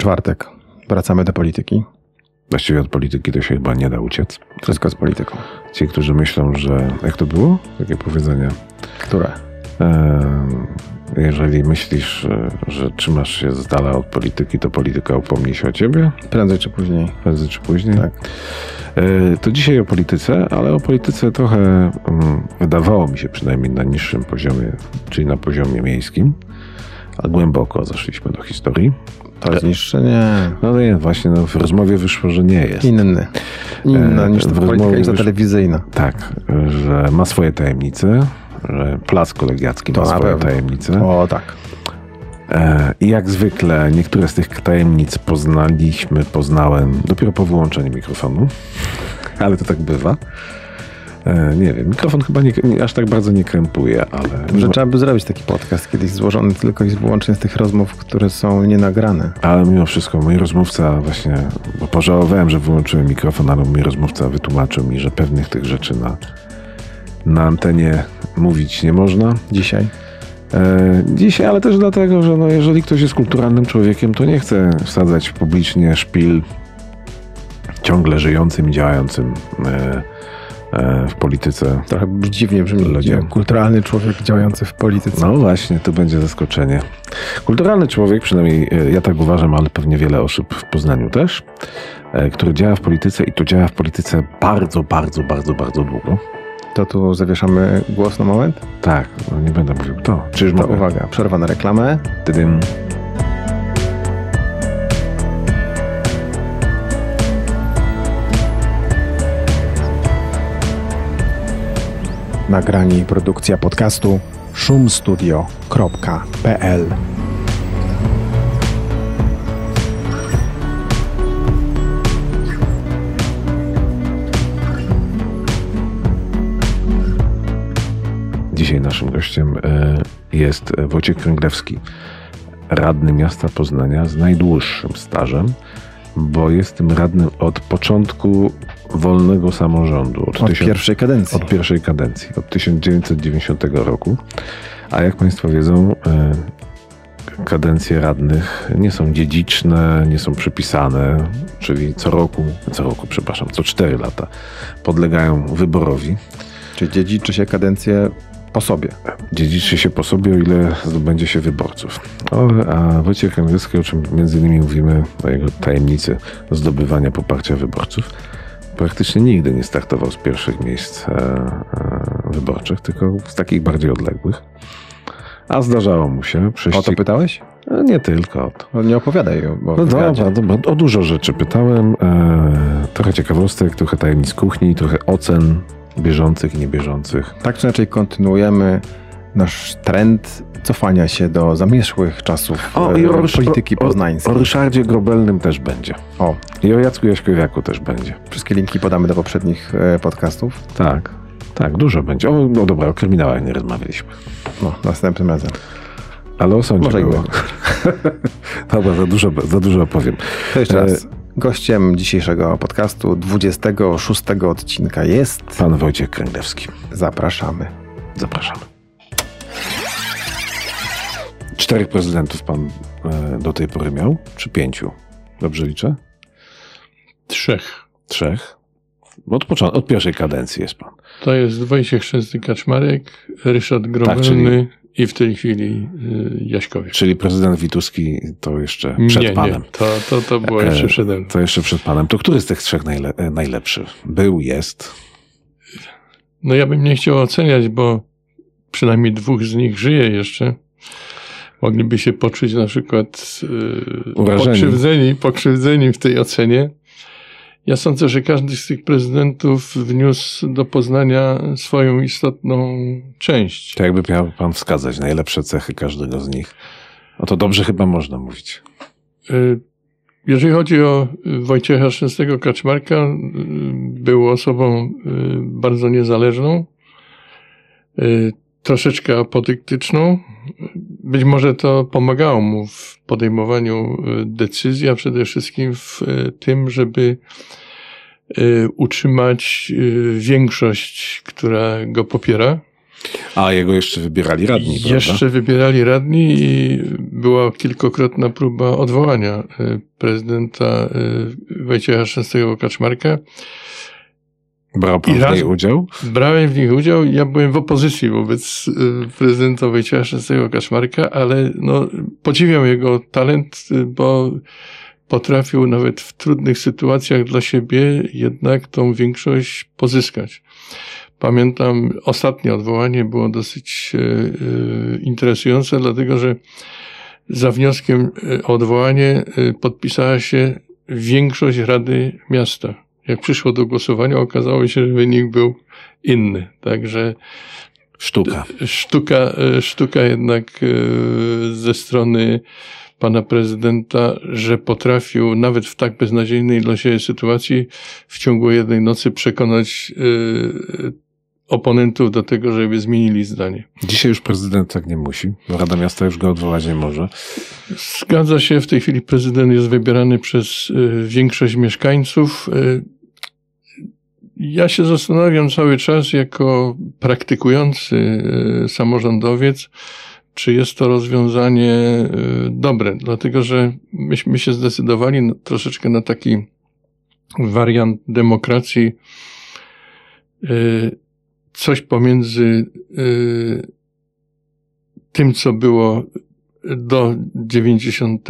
Czwartek. Wracamy do polityki. Właściwie od polityki to się chyba nie da uciec. Wszystko z polityką. Ci, którzy myślą, że. Jak to było? Takie powiedzenie. Które? Jeżeli myślisz, e, że trzymasz się z dala od polityki, to polityka upomni się o ciebie, Prędzej czy później. prędzej czy później. Tak. E, To dzisiaj o polityce, ale o polityce trochę mm, wydawało mi się przynajmniej na niższym poziomie, czyli na poziomie miejskim, a głęboko zaszliśmy do historii. To jest niższe? Nie. No nie, właśnie no, w rozmowie wyszło, że nie jest. Inny. Inna E, niż ta polityka już- telewizyjna. Tak, że ma swoje tajemnice, że plac kolegiacki To ma swoje pewno. tajemnice. O tak. E, I jak zwykle niektóre z tych tajemnic poznaliśmy, poznałem dopiero po wyłączeniu mikrofonu, ale to tak bywa. E, Nie wiem, mikrofon chyba nie, nie, aż tak bardzo nie krępuje, ale, Że trzeba by zrobić taki podcast kiedyś złożony tylko i wyłącznie z tych rozmów, które są nienagrane. ale mimo wszystko mój rozmówca właśnie, bo pożałowałem, że wyłączyłem mikrofon, ale mój rozmówca wytłumaczył mi, że pewnych tych rzeczy na, na antenie mówić nie można. Dzisiaj. E, Dzisiaj, ale też dlatego, że no, jeżeli ktoś jest kulturalnym człowiekiem, to nie chce wsadzać publicznie szpil ciągle żyjącym i działającym e, w polityce. Trochę dziwnie brzmi. Ludzie. Kulturalny człowiek działający w polityce. No właśnie, to będzie zaskoczenie. Kulturalny człowiek, przynajmniej e, ja tak uważam, ale pewnie wiele osób w Poznaniu też, e, który działa w polityce i to działa w polityce bardzo, bardzo, bardzo, bardzo długo. To tu zawieszamy głos na moment. Tak, no nie będę mówił kto. Czyż To mogę? uwaga, przerwa na reklamę. Tydym. Nagranie i produkcja podcastu szumstudio.pl Dzisiaj naszym gościem e, jest Wojciech Kręglewski, radny miasta Poznania z najdłuższym stażem, bo jest tym radnym od początku wolnego samorządu. Od tysiąc- pierwszej kadencji. od pierwszej kadencji, od 1990 roku. A jak Państwo wiedzą, e, kadencje radnych nie są dziedziczne, nie są przypisane, czyli co roku, co roku, przepraszam, co 4 lata podlegają wyborowi. Czyli dziedziczy się kadencję po sobie. dziedziczy się po sobie, o ile zdobędzie się wyborców. A Wojciech Kręglewski, o czym między innymi mówimy, o jego tajemnicy zdobywania poparcia wyborców, praktycznie nigdy nie startował z pierwszych miejsc e, e, wyborczych, tylko z takich bardziej odległych. A zdarzało mu się O przejść... to pytałeś? Nie tylko o to. No nie opowiadaj o, o No dobra, dobra, o dużo rzeczy pytałem. E, trochę ciekawostek, trochę tajemnic kuchni, trochę ocen bieżących i niebieżących. Tak czy inaczej kontynuujemy nasz trend cofania się do zamierzchłych czasów O, e, i o, polityki o, poznańskiej. O Ryszardzie Grobelnym też będzie. O, I o Jacku Jaśkowiaku też będzie. wszystkie linki podamy do poprzednich e, podcastów. Tak, tak, dużo będzie. O, no dobra, o kryminałach nie rozmawialiśmy. No, następnym razem. Ale o sądzie Może było. Dobra, za dużo, za dużo opowiem. To jeszcze E, raz. Gościem dzisiejszego podcastu 26 odcinka jest. Pan Wojciech Kręglewski. Zapraszamy. Zapraszamy. Czterech prezydentów pan e, do tej pory miał? Czy pięciu? Dobrze liczę? Trzech. Trzech? Od, początku, od pierwszej kadencji jest pan. To jest Wojciech Szczęsny-Kaczmarek, Ryszard Grobelny i w tej chwili y, Jaśkowiak. Czyli prezydent Wituski to jeszcze przed nie, panem. nie, to, to, to było jeszcze E, przede mną. To jeszcze przed panem. To który z tych trzech najle, e, najlepszy? Był, jest. No ja bym nie chciał oceniać, bo przynajmniej dwóch z nich żyje jeszcze. Mogliby się poczuć na przykład y, Urażeni. pokrzywdzeni, pokrzywdzeni w tej ocenie. Ja sądzę, że każdy z tych prezydentów wniósł do Poznania swoją istotną część. To jakby miał pan wskazać najlepsze cechy każdego z nich. No to dobrze chyba można mówić. Y, Jeżeli chodzi o Wojciecha Szczęsnego Kaczmarka, y, był osobą bardzo niezależną, troszeczkę apodyktyczną. Być może to pomagało mu w podejmowaniu y, decyzji, a przede wszystkim w y, tym, żeby y, utrzymać większość, która go popiera. A jego jeszcze wybierali radni, prawda? Jeszcze wybierali radni i była kilkokrotna próba odwołania prezydenta Wojciecha Szczęsnego Kaczmarka. Brał pan w niej udział? Brałem w nich udział. Ja byłem w opozycji wobec prezydenta Wojciecha Szczęsnego Kaczmarka, ale no, podziwiam jego talent, bo potrafił nawet w trudnych sytuacjach dla siebie jednak tą większość pozyskać. Pamiętam, ostatnie odwołanie było dosyć e, e, interesujące, dlatego że za wnioskiem o odwołanie podpisała się większość Rady Miasta. Jak przyszło do głosowania, okazało się, że wynik był inny. Także sztuka. Sztuka, sztuka jednak ze strony pana prezydenta, że potrafił nawet w tak beznadziejnej dla siebie sytuacji w ciągu jednej nocy przekonać yy, oponentów do tego, żeby zmienili zdanie. Dzisiaj już prezydent tak nie musi. Rada Miasta już go odwołać nie może. Zgadza się, w tej chwili prezydent jest wybierany przez większość mieszkańców. Ja się zastanawiam cały czas jako praktykujący y, samorządowiec, czy jest to rozwiązanie y, dobre, dlatego że myśmy się zdecydowali troszeczkę na taki wariant demokracji, y, coś pomiędzy tym, co było do 90,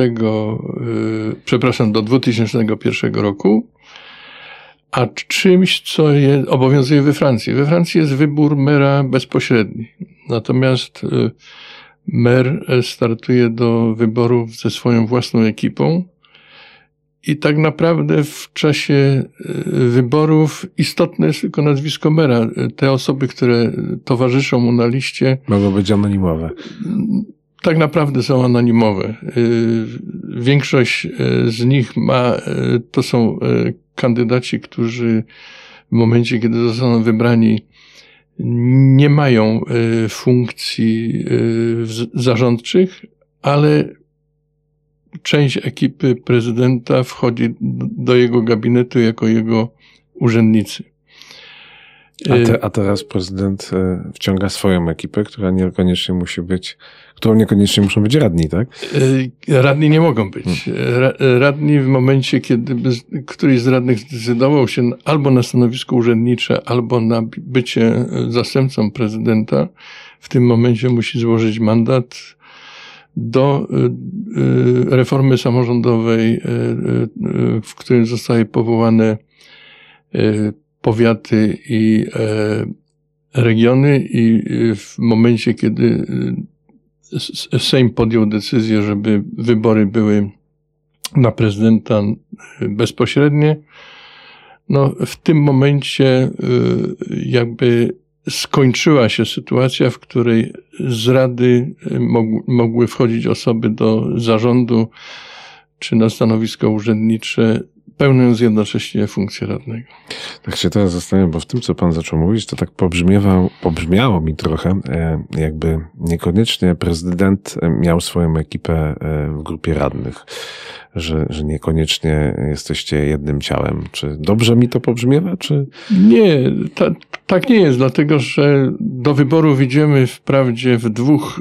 przepraszam, do 2001 roku, a czymś, co je, obowiązuje we Francji. We Francji jest wybór mera bezpośredni. Natomiast mer startuje do wyborów ze swoją własną ekipą. I tak naprawdę w czasie e, wyborów istotne jest tylko nazwisko mera. Te osoby, które towarzyszą mu na liście. Mogą być anonimowe. Tak naprawdę są anonimowe. E, większość e, z nich ma, to są kandydaci, którzy w momencie, kiedy zostaną wybrani, nie mają y, funkcji y, zarządczych, ale część ekipy prezydenta wchodzi do jego gabinetu jako jego urzędnicy. A, te, y, a, teraz prezydent e, wciąga swoją ekipę, która niekoniecznie musi być, którą niekoniecznie muszą być radni, tak? E, radni nie mogą być. Hmm. Radni w momencie, kiedy któryś z radnych zdecydował się albo na stanowisko urzędnicze, albo na bycie zastępcą prezydenta, w tym momencie musi złożyć mandat do reformy samorządowej, w której zostaje powołane powiaty i e, regiony i w momencie, kiedy e, Sejm podjął decyzję, żeby wybory były na prezydenta bezpośrednie, no w tym momencie e, jakby skończyła się sytuacja, w której z rady mogły wchodzić osoby do zarządu czy na stanowisko urzędnicze pełniąc jednocześnie funkcję radnego. Tak się teraz zastanawiam, bo w tym, co pan zaczął mówić, to tak pobrzmiewało, pobrzmiało mi trochę, e, jakby niekoniecznie prezydent miał swoją ekipę e, w grupie radnych, że, że niekoniecznie jesteście jednym ciałem. Czy dobrze mi to pobrzmiewa, czy? Nie, ta, tak nie jest, dlatego że do wyboru idziemy wprawdzie w dwóch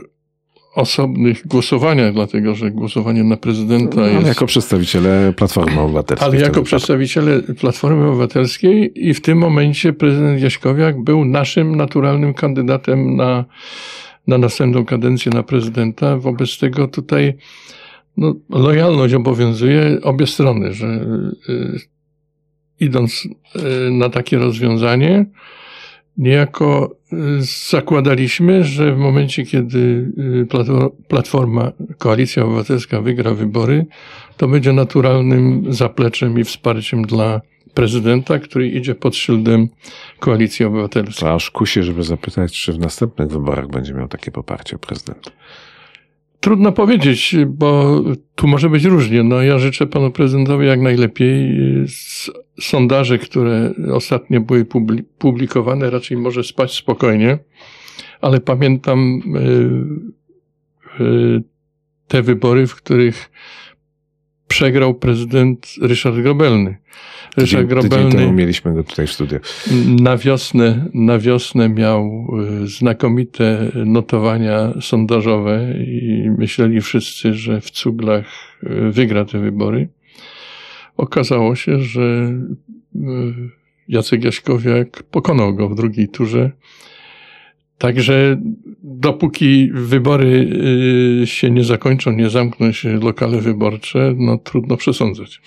osobnych głosowaniach, dlatego że głosowanie na prezydenta no, jest. Jako przedstawiciele Platformy Obywatelskiej. Ale jako przedstawiciele Platformy Obywatelskiej i w tym momencie prezydent Jaśkowiak był naszym naturalnym kandydatem na, na następną kadencję na prezydenta. Wobec tego tutaj no, lojalność obowiązuje obie strony, że y, idąc y, na takie rozwiązanie, niejako y, zakładaliśmy, że w momencie, kiedy y, Platforma, Koalicja Obywatelska wygra wybory, to będzie naturalnym zapleczem i wsparciem dla prezydenta, który idzie pod szyldem Koalicji Obywatelskiej. To aż kusi, żeby zapytać, czy w następnych wyborach będzie miał takie poparcie prezydent. Trudno powiedzieć, bo tu może być różnie. No, ja życzę panu prezydentowi jak najlepiej. Sondaże, które ostatnio były publikowane, raczej może spać spokojnie, ale pamiętam e, e, te wybory, w których przegrał prezydent Ryszard Grobelny. Ryszard tydzień, Grobelny tydzień temu mieliśmy go tutaj w studiu. Na wiosnę, na wiosnę miał y, znakomite notowania sondażowe i myśleli wszyscy, że w Cuglach wygra te wybory. Okazało się, że y, Jacek Jaśkowiak pokonał go w drugiej turze. Także dopóki wybory się nie zakończą, nie zamkną się lokale wyborcze, no trudno przesądzać.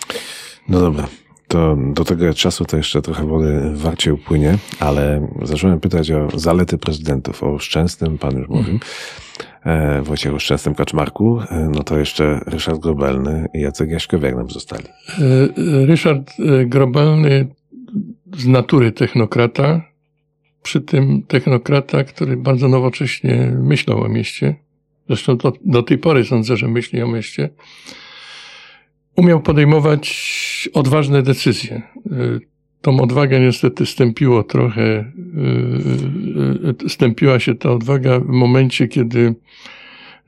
No dobra, to do tego czasu to jeszcze trochę wody warcie upłynie, ale zacząłem pytać o zalety prezydentów, o Szczęsnym, pan już mówił, mm. Wojciechu Szczęsnym Kaczmarku, e, no to jeszcze Ryszard Grobelny i Jacek Jaśkowiak nam zostali. E, Ryszard Grobelny z natury technokrata, przy tym technokrata, który bardzo nowocześnie myślał o mieście, zresztą do, do tej pory sądzę, że myśli o mieście, umiał podejmować odważne decyzje. Y, tą odwagę niestety stępiło trochę, y, y, stępiła się ta odwaga w momencie, kiedy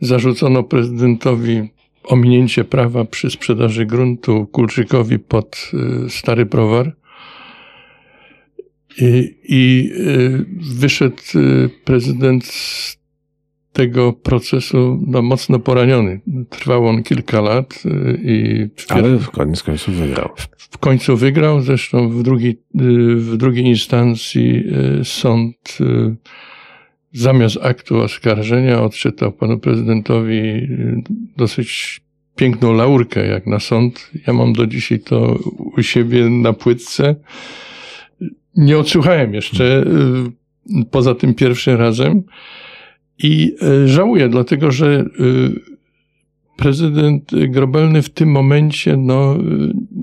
zarzucono prezydentowi ominięcie prawa przy sprzedaży gruntu Kulczykowi pod Stary Browar. I, i wyszedł prezydent z tego procesu no, mocno poraniony. Trwał on kilka lat. Y, I Ale w koniec końców wygrał. W końcu wygrał, zresztą w drugiej, y, w drugiej instancji y, sąd zamiast aktu oskarżenia odczytał panu prezydentowi dosyć piękną laurkę jak na sąd. Ja mam do dzisiaj to u siebie na płytce. Nie odsłuchałem jeszcze poza tym pierwszym razem. I e, żałuję, dlatego że e, prezydent Grobelny w tym momencie no, e,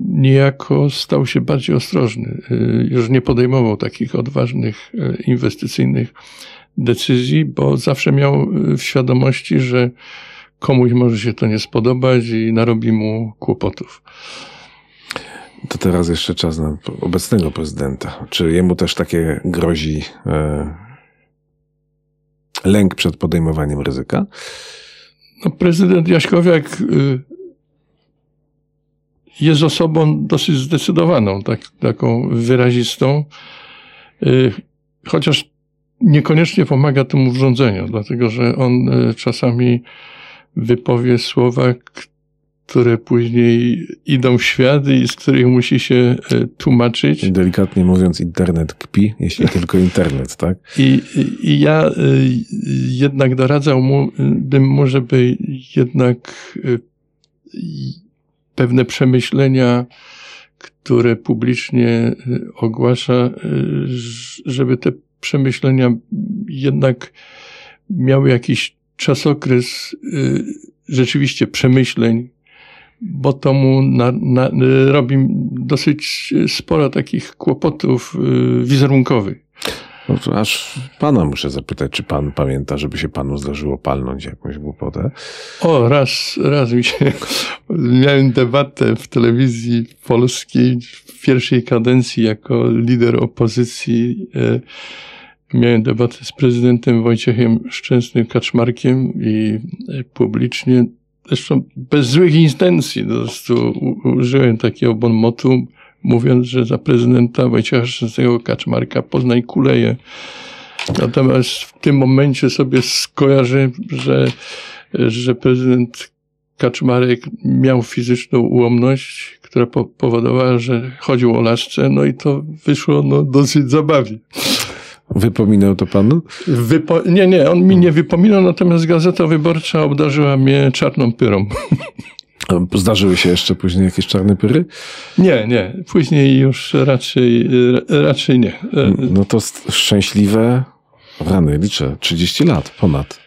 niejako stał się bardziej ostrożny. Już nie podejmował takich odważnych inwestycyjnych decyzji, bo zawsze miał w świadomości, że komuś może się to nie spodobać i narobi mu kłopotów. To teraz jeszcze czas na obecnego prezydenta. Czy jemu też takie grozi lęk przed podejmowaniem ryzyka? No, prezydent Jaśkowiak y, jest osobą dosyć zdecydowaną, tak, taką wyrazistą, y, chociaż niekoniecznie pomaga temu w rządzeniu, dlatego że on y, czasami wypowie słowa, które później idą w świat i z których musi się e, tłumaczyć. Delikatnie mówiąc, internet kpi, jeśli tylko internet, tak? I, i ja e, jednak doradzał mu, bym mu, żeby jednak e, pewne przemyślenia, które publicznie ogłasza, żeby te przemyślenia jednak miały jakiś czasokres rzeczywiście przemyśleń, bo to mu na, na, robi dosyć sporo takich kłopotów y, wizerunkowych. No aż pana muszę zapytać, czy pan pamięta, żeby się panu zdarzyło palnąć jakąś głupotę? O, raz, raz mi się, miałem debatę w telewizji polskiej w pierwszej kadencji jako lider opozycji. E, miałem debatę z prezydentem Wojciechem Szczęsnym Kaczmarkiem i e, publicznie zresztą bez złych intencji, po prostu użyłem takiego bonmotu, mówiąc, że za prezydenta Wojciecha XVI Kaczmarka Poznań kuleje. Natomiast w tym momencie sobie skojarzę, że, że prezydent Kaczmarek miał fizyczną ułomność, która po powodowała, że chodził o lasce, no i to wyszło no, dosyć zabawnie. Wypominał to panu? Wypo nie, nie, on mi nie wypominał, natomiast Gazeta Wyborcza obdarzyła mnie czarną pyrą. Zdarzyły się jeszcze później jakieś czarne pyry? Nie, nie. Później już raczej, raczej nie. No to szczęśliwe, rany, liczę, 30 lat ponad.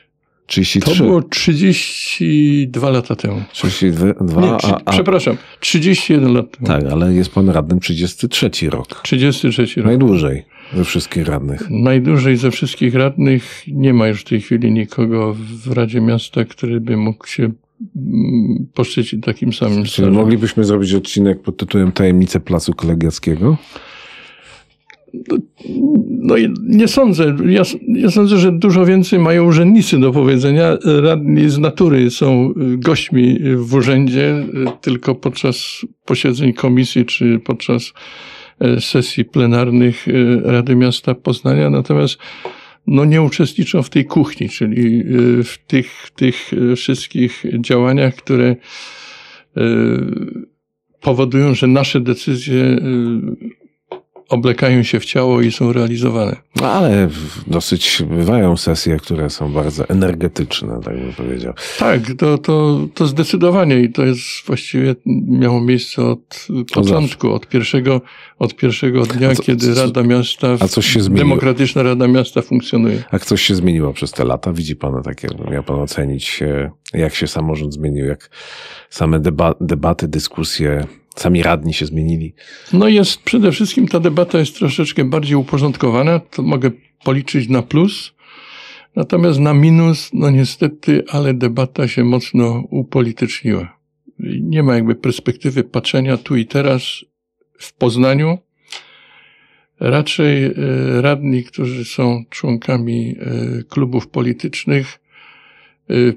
33. To było 32 lata temu. 32, nie, a, a... Przepraszam, 31 lat temu. Tak, ale jest pan radnym 33 rok. 33 rok. Najdłużej. Ze wszystkich radnych. Najdłużej ze wszystkich radnych nie ma już w tej chwili nikogo w Radzie Miasta, który by mógł się mm, poszczycić takim samym Czy moglibyśmy zrobić odcinek pod tytułem Tajemnice Placu Kolegiackiego? No i nie sądzę. Ja, ja, sądzę, że dużo więcej mają urzędnicy do powiedzenia. Radni z natury są gośćmi w urzędzie tylko podczas posiedzeń komisji czy podczas sesji plenarnych e, Rady Miasta Poznania. Natomiast no nie uczestniczą w tej kuchni, czyli e, w tych, tych wszystkich działaniach, które powodują, że nasze decyzje oblekają się w ciało i są realizowane. No ale dosyć bywają sesje, które są bardzo energetyczne, tak bym powiedział. Tak, to, to, to zdecydowanie i to jest właściwie miało miejsce od początku, od pierwszego, od pierwszego dnia, co, kiedy Rada Miasta, a coś się zmieniło? Demokratyczna Rada Miasta funkcjonuje. A coś się zmieniło przez te lata? Widzi Pan takie, miał Pan ocenić, jak się samorząd zmienił, jak same deba debaty, dyskusje Sami radni się zmienili. No jest, przede wszystkim ta debata jest troszeczkę bardziej uporządkowana, to mogę policzyć na plus. Natomiast na minus, no niestety, ale debata się mocno upolityczniła. Nie ma jakby perspektywy patrzenia tu i teraz w Poznaniu. Raczej e, radni, którzy są członkami e, klubów politycznych,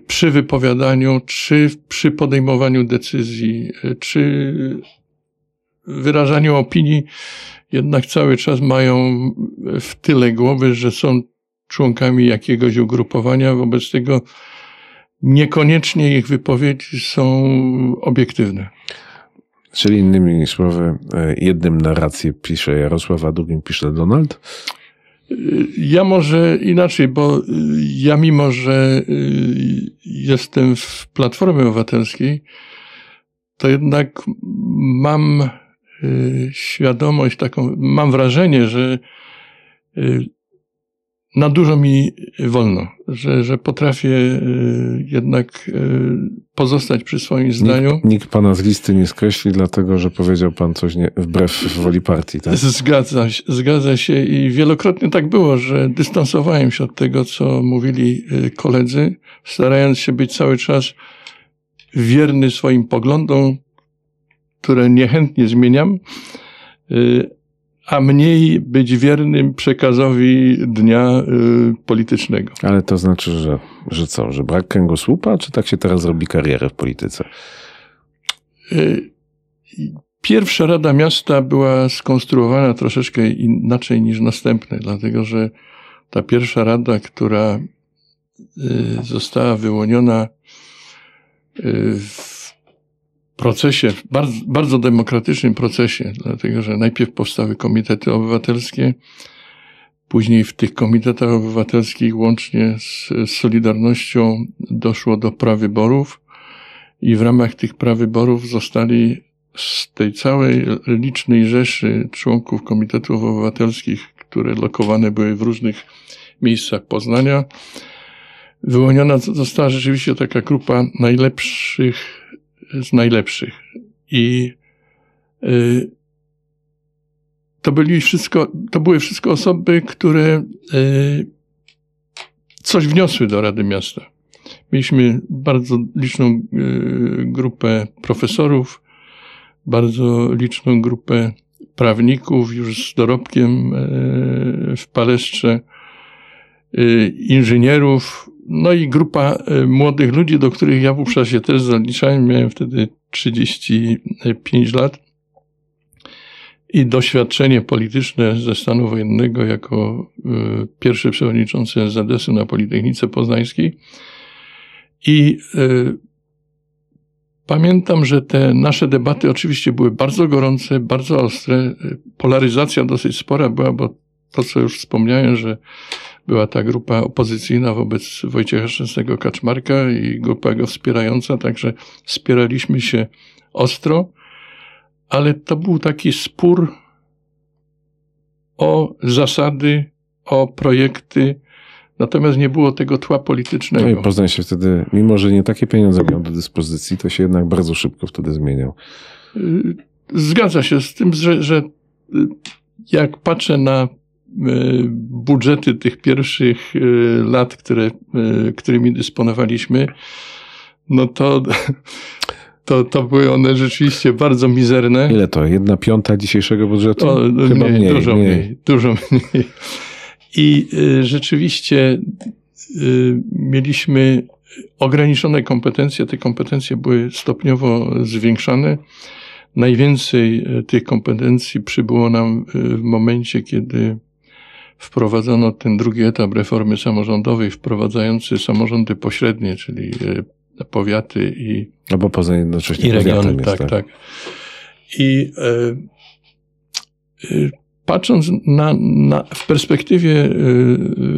przy wypowiadaniu, czy przy podejmowaniu decyzji, y, czy wyrażaniu opinii, jednak cały czas mają w tyle głowy, że są członkami jakiegoś ugrupowania, wobec tego niekoniecznie ich wypowiedzi są obiektywne. Czyli innymi słowy, e, jednym narrację pisze Jarosław, a drugim pisze Donald? Ja może inaczej, bo ja mimo, że y, jestem w Platformie Obywatelskiej, to jednak mam y, świadomość taką, mam wrażenie, że y, na dużo mi wolno, że, że potrafię y, jednak y, pozostać przy swoim zdaniu. Nikt, nikt pana z listy nie skreśli, dlatego że powiedział pan coś nie, wbrew woli partii, tak? Zgadza, zgadza się i wielokrotnie tak było, że dystansowałem się od tego, co mówili y, koledzy, starając się być cały czas wierny swoim poglądom, które niechętnie zmieniam a mniej być wiernym przekazowi dnia y, politycznego. Ale to znaczy, że, że co, że brak kręgosłupa, czy tak się teraz robi karierę w polityce? Y, pierwsza Rada Miasta była skonstruowana troszeczkę inaczej niż następne, dlatego że ta pierwsza rada, która y, została wyłoniona y, w procesie, bardzo, bardzo demokratycznym procesie, dlatego że najpierw powstały komitety obywatelskie, później w tych komitetach obywatelskich łącznie z, Solidarnością doszło do prawyborów i w ramach tych prawyborów zostali z tej całej licznej rzeszy członków komitetów obywatelskich, które lokowane były w różnych miejscach Poznania, wyłoniona została rzeczywiście taka grupa najlepszych z najlepszych. I y, to byli wszystko, to były wszystko osoby, które y, coś wniosły do Rady Miasta. Mieliśmy bardzo liczną y, grupę profesorów, bardzo liczną grupę prawników już z dorobkiem w Palestrze, inżynierów, no i grupa e, młodych ludzi, do których ja wówczas się też zaliczałem, miałem wtedy 35 lat i doświadczenie polityczne ze stanu wojennego jako e, pierwszy przewodniczący NZS-u na Politechnice Poznańskiej. I e, pamiętam, że te nasze debaty oczywiście były bardzo gorące, bardzo ostre. Polaryzacja dosyć spora była, bo to, co już wspomniałem, że była ta grupa opozycyjna wobec Wojciecha Szczęsnego Kaczmarka i grupa go wspierająca, także wspieraliśmy się ostro, ale to był taki spór o zasady, o projekty, natomiast nie było tego tła politycznego. No i Poznań się wtedy, mimo że nie takie pieniądze miał do dyspozycji, to się jednak bardzo szybko wtedy zmieniał. Zgadza się z tym, że, że jak patrzę na budżety tych pierwszych e, lat, które, e, którymi dysponowaliśmy, no to to, to były one rzeczywiście bardzo mizerne. Ile to? Jedna piąta dzisiejszego budżetu? O, Chyba mniej, mniej dużo mniej. mniej. Dużo mniej. I y, rzeczywiście y, mieliśmy ograniczone kompetencje. Te kompetencje były stopniowo zwiększane. Najwięcej y, tych kompetencji przybyło nam y, w momencie, kiedy wprowadzono ten drugi etap reformy samorządowej, wprowadzający samorządy pośrednie, czyli e, powiaty i, no bo poza jednocześnie i regiony. Jest, tak, tak, tak. I e, e, patrząc na, na, w perspektywie e,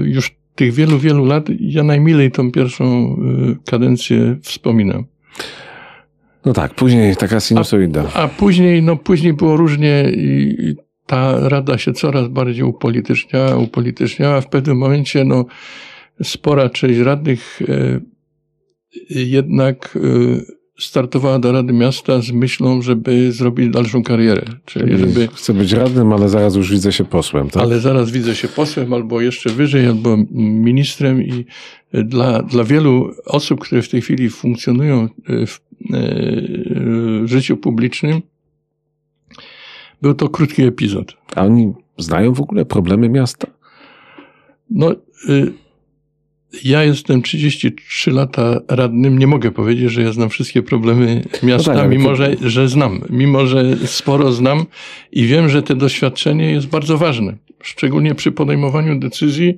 już tych wielu, wielu lat, ja najmilej tą pierwszą e, kadencję wspominam. No tak, później taka sinusoida. A, a później, no później było różnie i, i ta rada się coraz bardziej upolityczniała, upolityczniała. W pewnym momencie no, spora część radnych e, jednak e, startowała do Rady Miasta z myślą, żeby zrobić dalszą karierę. Czyli żeby, Chcę być radnym, ale zaraz już widzę się posłem, tak? Ale zaraz widzę się posłem, albo jeszcze wyżej, albo ministrem i dla, dla wielu osób, które w tej chwili funkcjonują w, w życiu publicznym, był to krótki epizod. A oni znają w ogóle problemy miasta? No, y, ja jestem 33 lata radnym. Nie mogę powiedzieć, że ja znam wszystkie problemy miasta, no tak, mimo to... że, że znam, mimo że sporo znam i wiem, że to doświadczenie jest bardzo ważne. Szczególnie przy podejmowaniu decyzji,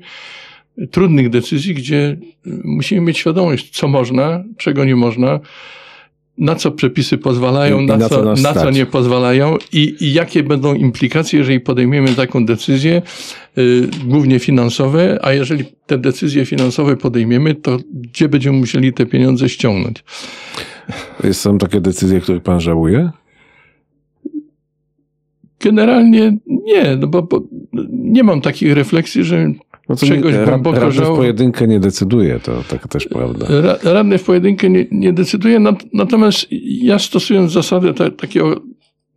trudnych decyzji, gdzie musimy mieć świadomość, co można, czego nie można na co przepisy pozwalają, na, na, co, co na co nie pozwalają i, i, jakie będą implikacje, jeżeli podejmiemy taką decyzję, y, głównie finansowe, a jeżeli te decyzje finansowe podejmiemy, to gdzie będziemy musieli te pieniądze ściągnąć? Są takie decyzje, których pan żałuje? Generalnie nie, no bo, bo nie mam takich refleksji, że no to czegoś nie, głęboko radny w pojedynkę nie decyduje, to tak też prawda. Radny w pojedynkę nie, nie decyduje, natomiast ja stosując zasadę ta, takiego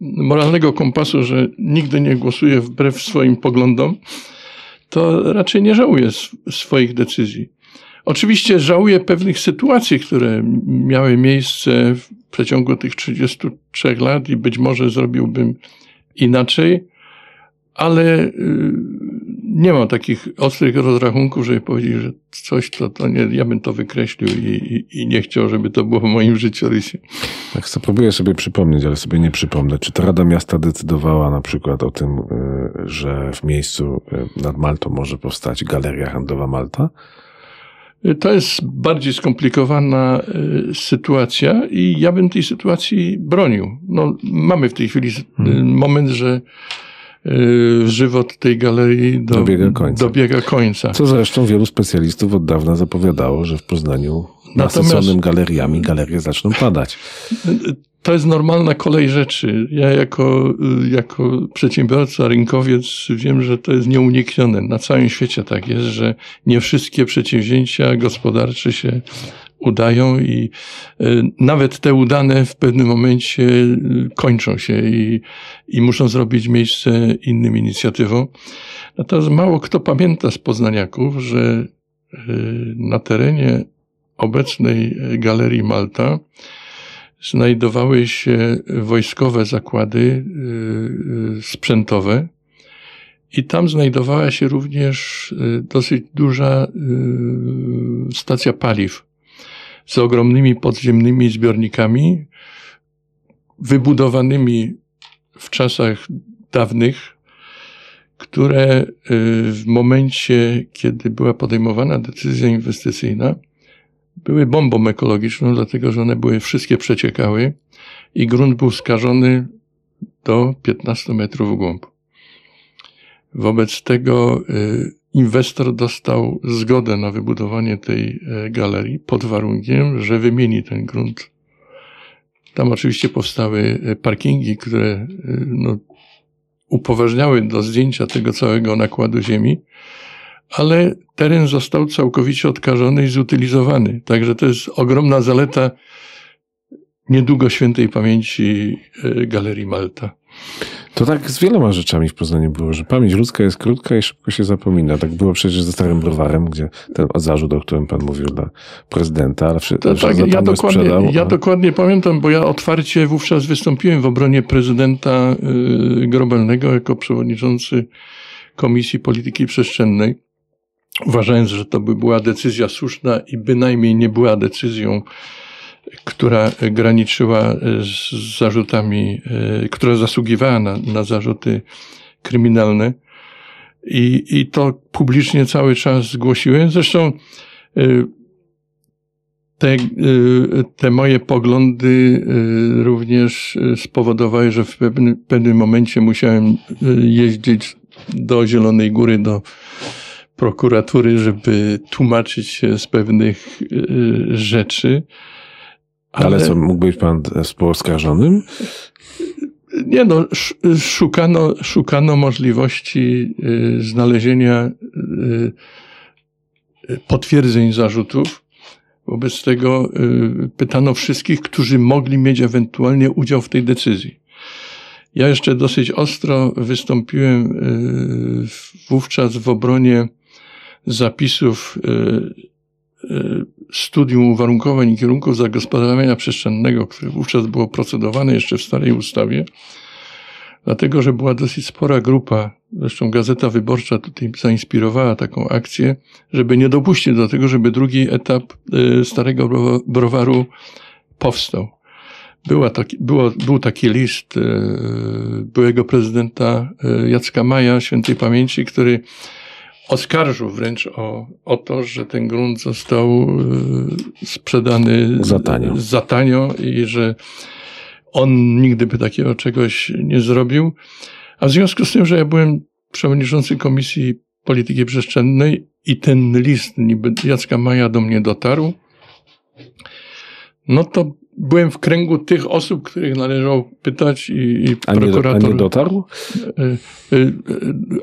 moralnego kompasu, że nigdy nie głosuję wbrew swoim poglądom, to raczej nie żałuję swoich decyzji. Oczywiście żałuję pewnych sytuacji, które miały miejsce w przeciągu tych 33 lat i być może zrobiłbym inaczej, ale y, nie mam takich ostrych rozrachunków, żeby powiedzieć, że coś to, to nie, ja bym to wykreślił i, i, i nie chciał, żeby to było w moim życiorysie. Tak, próbuję sobie przypomnieć, ale sobie nie przypomnę. Czy to Rada Miasta decydowała na przykład o tym, y, że w miejscu y, nad Maltą może powstać Galeria Handlowa Malta? To jest bardziej skomplikowana sytuacja i ja bym tej sytuacji bronił. No, mamy w tej chwili hmm. moment, że żywot tej galerii do, dobiega, końca. dobiega końca. Co zresztą wielu specjalistów od dawna zapowiadało, że w Poznaniu nasyconym galeriami galerie zaczną padać. To jest normalna kolej rzeczy. Ja jako, jako przedsiębiorca, rynkowiec wiem, że to jest nieuniknione. Na całym świecie tak jest, że nie wszystkie przedsięwzięcia gospodarcze się udają i e, nawet te udane w pewnym momencie e, kończą się i, i muszą zrobić miejsce innym inicjatywom. Natomiast mało kto pamięta z poznaniaków, że e, na terenie obecnej Galerii Malta znajdowały się wojskowe zakłady sprzętowe i tam znajdowała się również dosyć duża stacja paliw z ogromnymi podziemnymi zbiornikami, wybudowanymi w czasach dawnych, które y, w momencie, kiedy była podejmowana decyzja inwestycyjna, były bombą ekologiczną, dlatego że one były wszystkie przeciekały i grunt był skażony do 15 metrów w głąb. Wobec tego y, inwestor dostał zgodę na wybudowanie tej e, galerii pod warunkiem, że wymieni ten grunt. Tam oczywiście powstały e, parkingi, które e, no, upoważniały do zdjęcia tego całego nakładu ziemi, ale teren został całkowicie odkażony i zutylizowany. Także to jest ogromna zaleta niedługo świętej pamięci Galerii Malta. To tak z wieloma rzeczami w Poznaniu było, że pamięć ludzka jest krótka i szybko się zapomina. Tak było przecież ze Starym Browarem, gdzie ten zarzut, o którym pan mówił dla prezydenta, ale wszy- tak, za ja, dokładnie, sprzedał, ja a- dokładnie pamiętam, bo ja otwarcie wówczas wystąpiłem w obronie prezydenta y, Grobelnego jako przewodniczący Komisji Polityki Przestrzennej, uważając, że to by była decyzja słuszna i bynajmniej nie była decyzją, która graniczyła z zarzutami, y, która zasługiwała na, na zarzuty kryminalne. I, I to publicznie cały czas zgłosiłem. Zresztą y, te, y, te moje poglądy również spowodowały, że w pewnym, pewnym momencie musiałem jeździć do Zielonej Góry, do prokuratury, żeby tłumaczyć się z pewnych rzeczy. Ale co, mógł być pan współoskarżonym? Nie no, sz- szukano, szukano możliwości y, znalezienia y, y, potwierdzeń zarzutów. Wobec tego y, pytano wszystkich, którzy mogli mieć ewentualnie udział w tej decyzji. Ja jeszcze dosyć ostro wystąpiłem wówczas w obronie zapisów studium uwarunkowań i kierunków zagospodarowania przestrzennego, które wówczas było procedowane jeszcze w starej ustawie, dlatego że była dosyć spora grupa, zresztą Gazeta Wyborcza tutaj zainspirowała taką akcję, żeby nie dopuścić do tego, żeby drugi etap y, starego browa- browaru powstał. Była taki, było, był taki list y, byłego prezydenta y, Jacka Maja, świętej pamięci, który oskarżył wręcz o, o to, że ten grunt został y, sprzedany Za tanio. za tanio i że on nigdy by takiego czegoś nie zrobił. A w związku z tym, że ja byłem przewodniczący Komisji Polityki Przestrzennej i ten list niby Jacka Maja do mnie dotarł, no to byłem w kręgu tych osób, których należało pytać i, i A nie, do, a prokurator... nie dotarł? Y, y, y,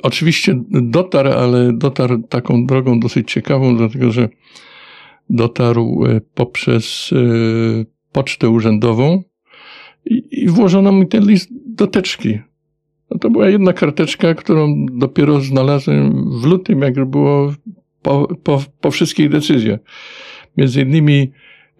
Oczywiście dotarł, ale dotarł taką drogą dosyć ciekawą, dlatego że dotarł y, poprzez y, pocztę urzędową i, i włożono mi ten list do teczki. No to była jedna karteczka, którą dopiero znalazłem w lutym, jak było po, po, po wszystkich decyzjach. Między innymi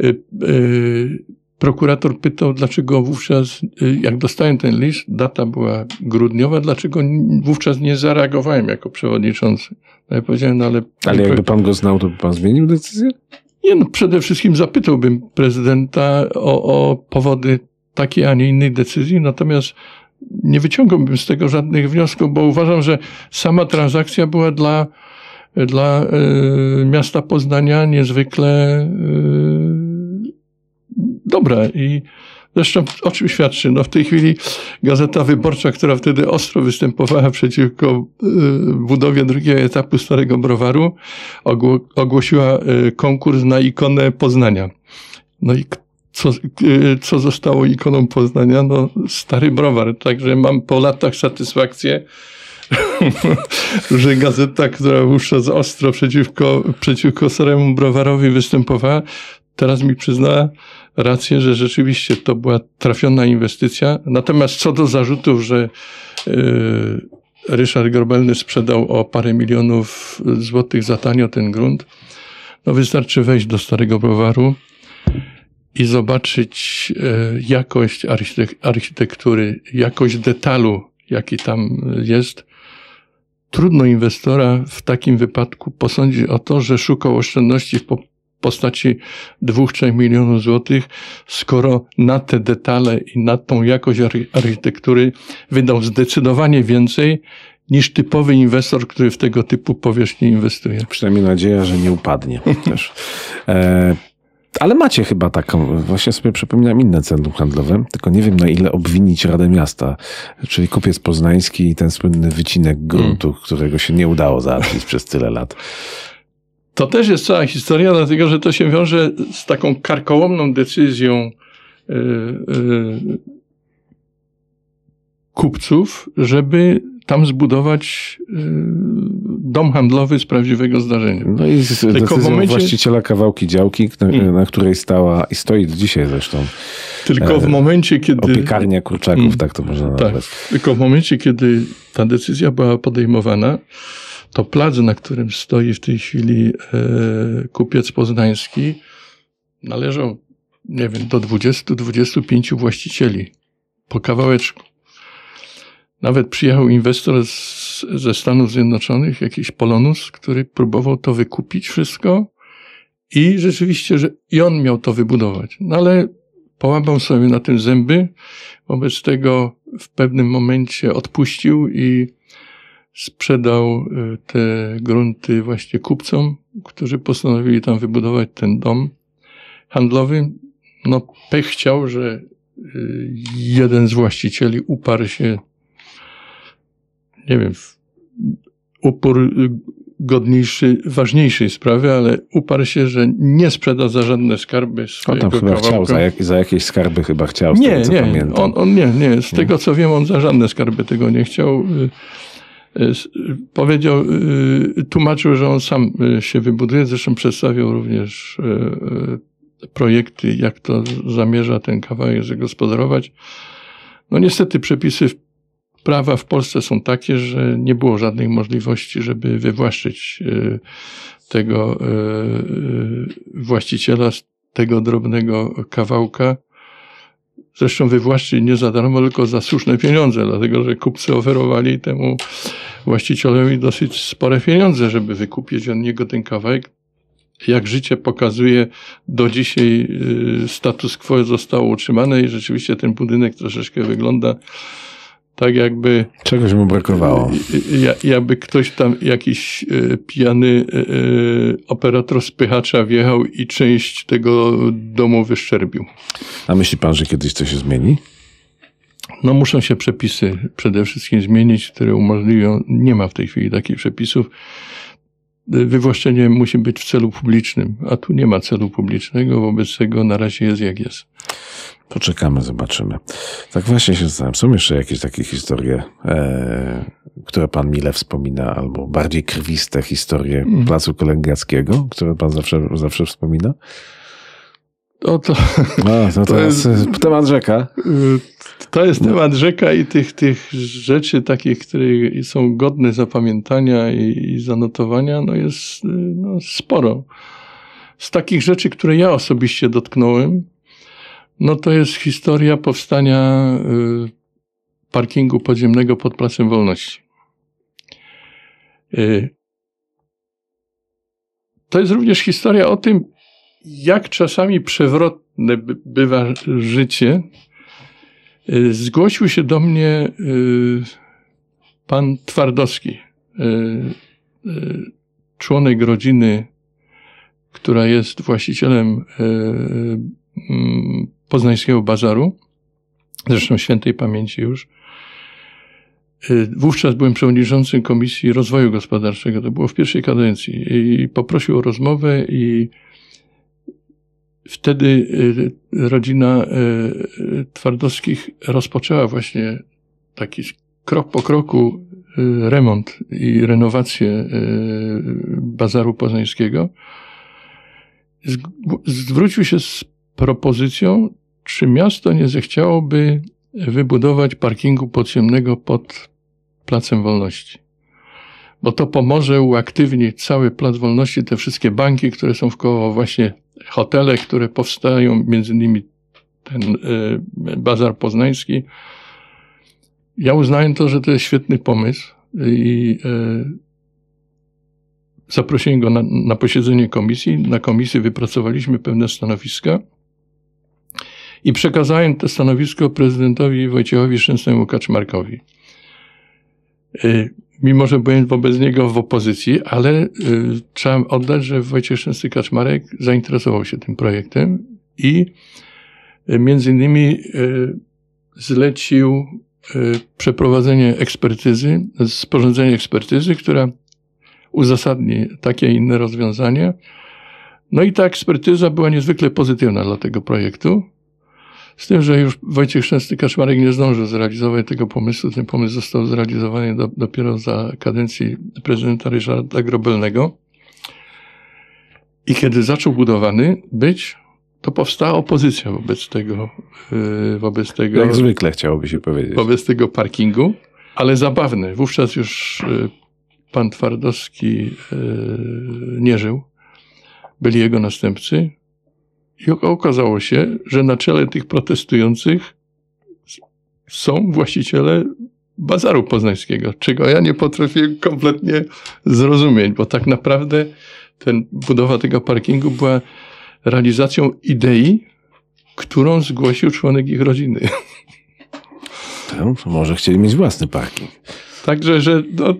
y, y, prokurator pytał, dlaczego wówczas, y, jak dostałem ten list, data była grudniowa, dlaczego wówczas nie zareagowałem jako przewodniczący. No ja powiedziałem, no ale... Ale jakby pan go znał, to by pan zmienił decyzję? Nie, no przede wszystkim zapytałbym prezydenta o, o powody takiej, a nie innej decyzji, natomiast nie wyciągałbym z tego żadnych wniosków, bo uważam, że sama transakcja była dla, dla e, miasta Poznania niezwykle e, dobra i zresztą o czym świadczy? No w tej chwili Gazeta Wyborcza, która wtedy ostro występowała przeciwko e, budowie drugiego etapu Starego Browaru, ogło, ogłosiła e, konkurs na ikonę Poznania. No i co, e, co zostało ikoną Poznania? No, stary browar. Także mam po latach satysfakcję, że gazeta, która wówczas ostro przeciwko, przeciwko staremu browarowi występowała, teraz mi przyznała rację, że rzeczywiście to była trafiona inwestycja. Natomiast co do zarzutów, że yy, Ryszard Grobelny sprzedał o parę milionów złotych za tanio ten grunt, no wystarczy wejść do starego browaru i zobaczyć e, jakość architek- architektury, jakość detalu, jaki tam jest. Trudno inwestora w takim wypadku posądzić o to, że szukał oszczędności w postaci 2-3 milionów złotych, skoro na te detale i na tą jakość archi- architektury wydał zdecydowanie więcej niż typowy inwestor, który w tego typu powierzchni inwestuje. Przynajmniej nadzieja, że nie upadnie też. E, ale macie chyba taką, właśnie sobie przypominam inne centrum handlowe, tylko nie wiem na ile obwinić Radę Miasta, czyli kupiec poznański i ten słynny wycinek gruntu, którego się nie udało załatwić przez tyle lat. To też jest cała historia, dlatego że to się wiąże z taką karkołomną decyzją yy, yy, kupców, żeby tam zbudować yy, dom handlowy z prawdziwego zdarzenia. No i z Tylko decyzją momencie- właściciela kawałki działki, na, Mm. na której stała i stoi do dzisiaj zresztą Tylko w momencie, kiedy... opiekarnia kurczaków, Mm. tak to można Tak, nazwać. tylko w momencie, kiedy ta decyzja była podejmowana, to plac, na którym stoi w tej chwili e, kupiec poznański, należał, nie wiem, do 20-25 właścicieli po kawałeczku. Nawet przyjechał inwestor z, ze Stanów Zjednoczonych, jakiś Polonus, który próbował to wykupić wszystko i rzeczywiście, że i on miał to wybudować. No ale połamał sobie na tym zęby, wobec tego w pewnym momencie odpuścił i sprzedał y, te grunty właśnie kupcom, którzy postanowili tam wybudować ten dom handlowy. No pech chciał, że y, jeden z właścicieli uparł się, nie wiem, upór y, godniejszy, ważniejszej sprawy, ale uparł się, że nie sprzeda za żadne skarby On swojego tam chyba kawałka. chciał, za, jak, za jakieś skarby chyba chciał, Nie, tego nie, on, on nie, nie. Z tego co wiem, on za żadne skarby tego nie chciał. Y, Powiedział, y, tłumaczył, że on sam y, się wybuduje. Zresztą przedstawiał również projekty, jak to zamierza ten kawałek zagospodarować. No niestety przepisy prawa w Polsce są takie, że nie było żadnej możliwości, żeby wywłaszczyć tego właściciela z tego drobnego kawałka. Zresztą wywłaszczyć nie za darmo, tylko za słuszne pieniądze, dlatego że kupcy oferowali temu właścicielowi dosyć spore pieniądze, żeby wykupić od niego ten kawałek. Jak życie pokazuje, do dzisiaj y, status quo zostało utrzymane i rzeczywiście ten budynek troszeczkę wygląda tak, jakby Czegoś mu brakowało. Y, y, ja- Jakby ktoś tam, jakiś y, pijany operator spychacza wjechał i część tego domu wyszczerbił. A myśli pan, że kiedyś to się zmieni? No muszą się przepisy przede wszystkim zmienić, które umożliwią, nie ma w tej chwili takich przepisów. Wywłaszczenie musi być w celu publicznym, a tu nie ma celu publicznego, wobec tego na razie jest jak jest. Poczekamy, zobaczymy. Tak właśnie się zastanawiam. Są jeszcze jakieś takie historie, e, które pan mile wspomina, albo bardziej krwiste historie Mhm. Placu Kolęgiackiego, które pan zawsze, zawsze wspomina? O, to, A, to, To jest- temat rzeka. to jest temat rzeka i tych, tych rzeczy takich, które są godne zapamiętania i, i zanotowania, no jest no, sporo. Z takich rzeczy, które ja osobiście dotknąłem, no to jest historia powstania y, parkingu podziemnego pod Placem Wolności. Y, To jest również historia o tym, jak czasami przewrotne by- bywa życie. Y, Zgłosił się do mnie pan Twardowski, członek rodziny, która jest właścicielem poznańskiego bazaru, zresztą świętej pamięci już. Y, Wówczas byłem przewodniczącym Komisji Rozwoju Gospodarczego, to było w pierwszej kadencji i poprosił o rozmowę i wtedy y, rodzina y, Twardowskich rozpoczęła właśnie taki krok po kroku remont i renowację bazaru poznańskiego. Zwrócił się z propozycją, czy miasto nie zechciałoby wybudować parkingu podziemnego pod Placem Wolności. Bo to pomoże uaktywnić cały Plac Wolności, te wszystkie banki, które są wkoło, właśnie hotele, które powstają, między innymi ten y, bazar poznański. Ja uznałem to, że to jest świetny pomysł i y, zaprosiłem go na, na posiedzenie komisji. Na komisji wypracowaliśmy pewne stanowiska i przekazałem to stanowisko prezydentowi Wojciechowi Szczęsnemu Kaczmarkowi. Y, Mimo, że byłem wobec niego w opozycji, ale y, trzeba oddać, że Wojciech Szczęsny Kaczmarek zainteresował się tym projektem i y, między innymi y, zlecił y, przeprowadzenie ekspertyzy, sporządzenie ekspertyzy, która uzasadni takie inne rozwiązanie. No i ta ekspertyza była niezwykle pozytywna dla tego projektu. Z tym, że już Wojciech Szczęsny-Kaczmarek nie zdążył zrealizować tego pomysłu. Ten pomysł został zrealizowany do, dopiero za kadencji prezydenta Ryszarda Grobelnego. I kiedy zaczął budowany być, to powstała opozycja wobec tego, yy, wobec tego. Jak zwykle chciałoby się powiedzieć. Wobec tego parkingu, ale zabawne. Wówczas już yy, pan Twardowski yy, nie żył. Byli jego następcy. I okazało się, że na czele tych protestujących są właściciele bazaru poznańskiego, czego ja nie potrafię kompletnie zrozumieć, bo tak naprawdę ten, budowa tego parkingu była realizacją idei, którą zgłosił członek ich rodziny. To może chcieli mieć własny parking. Także, że no,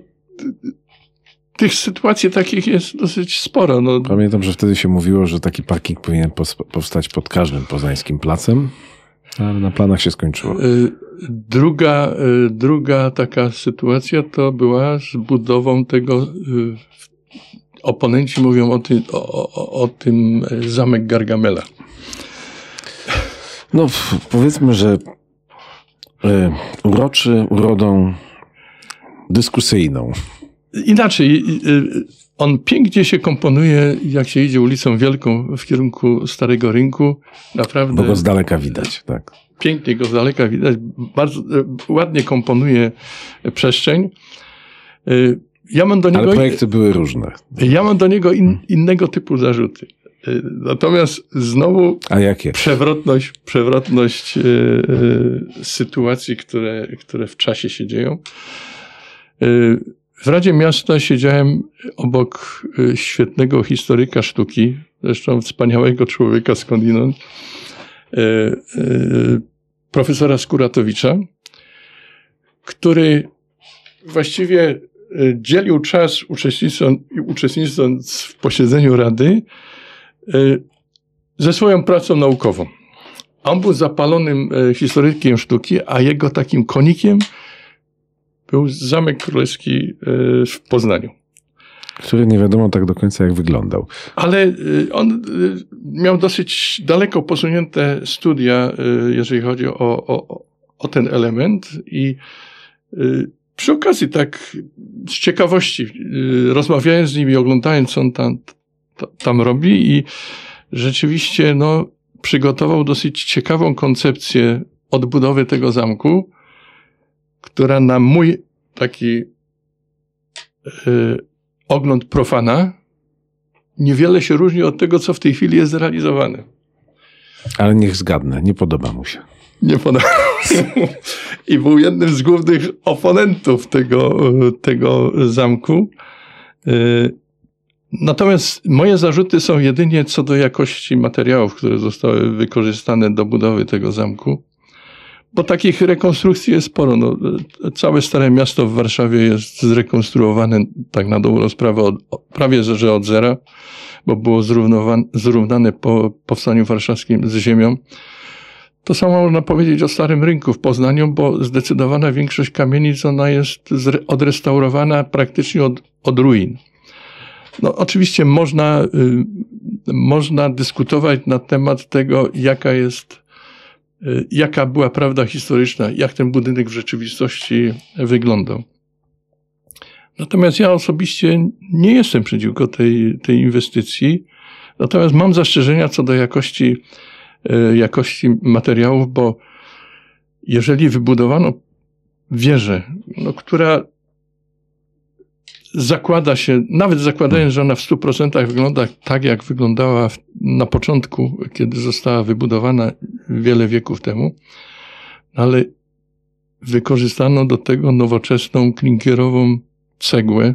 tych sytuacji takich jest dosyć sporo. No. Pamiętam, że wtedy się mówiło, że taki parking powinien powstać pod każdym poznańskim placem, ale na planach się skończyło. Y, druga, y, druga taka sytuacja to była z budową tego. Y, oponenci mówią o tym, o, o, o tym zamek Gargamela. No, powiedzmy, że uroczy urodą dyskusyjną. Inaczej, on pięknie się komponuje, jak się idzie ulicą Wielką w kierunku Starego Rynku. Naprawdę. Bo go z daleka widać, tak. Pięknie go z daleka widać. Bardzo e, ładnie komponuje przestrzeń. E, ja mam do niego. Ale projekty były różne. Ja mam do niego in, innego typu zarzuty. Natomiast znowu. A jakie? Przewrotność, przewrotność yy, sytuacji, które, które w czasie się dzieją. Yy, w Radzie Miasta siedziałem obok y, świetnego historyka sztuki, zresztą wspaniałego człowieka skądinąd, y, y, profesora Skuratowicza, który właściwie dzielił czas uczestnicząc, w posiedzeniu Rady ze swoją pracą naukową. On był zapalonym historykiem sztuki, a jego takim konikiem był Zamek Królewski e, w Poznaniu. Który nie wiadomo tak do końca jak wyglądał. Ale e, on e, miał dosyć daleko posunięte studia, jeżeli chodzi o, o, o ten element i przy okazji tak z ciekawości rozmawiając z nim i oglądając co on tam, tam robi i rzeczywiście no, przygotował dosyć ciekawą koncepcję odbudowy tego zamku, która na mój taki y, ogląd profana niewiele się różni od tego, co w tej chwili jest zrealizowane. Ale niech zgadnę, nie podoba mu się. Nie podoba I był jednym z głównych oponentów tego, tego zamku. Y, natomiast moje zarzuty są jedynie co do jakości materiałów, które zostały wykorzystane do budowy tego zamku. Bo takich rekonstrukcji jest sporo. No, całe Stare Miasto w Warszawie jest zrekonstruowane tak na dobrą sprawę od, prawie że od zera, bo było zrównane po powstaniu warszawskim z ziemią. To samo można powiedzieć o Starym Rynku w Poznaniu, bo zdecydowana większość kamienic ona jest odrestaurowana praktycznie od, od ruin. No, oczywiście można, y, można dyskutować na temat tego, jaka jest jaka była prawda historyczna, jak ten budynek w rzeczywistości wyglądał. Natomiast ja osobiście nie jestem przeciwko tej, tej inwestycji, natomiast mam zastrzeżenia co do jakości, y, jakości materiałów, bo jeżeli wybudowano wieżę, no, która zakłada się, nawet zakładając, że ona w 100% wygląda tak, jak wyglądała na początku, kiedy została wybudowana wiele wieków temu, ale wykorzystano do tego nowoczesną klinkierową cegłę,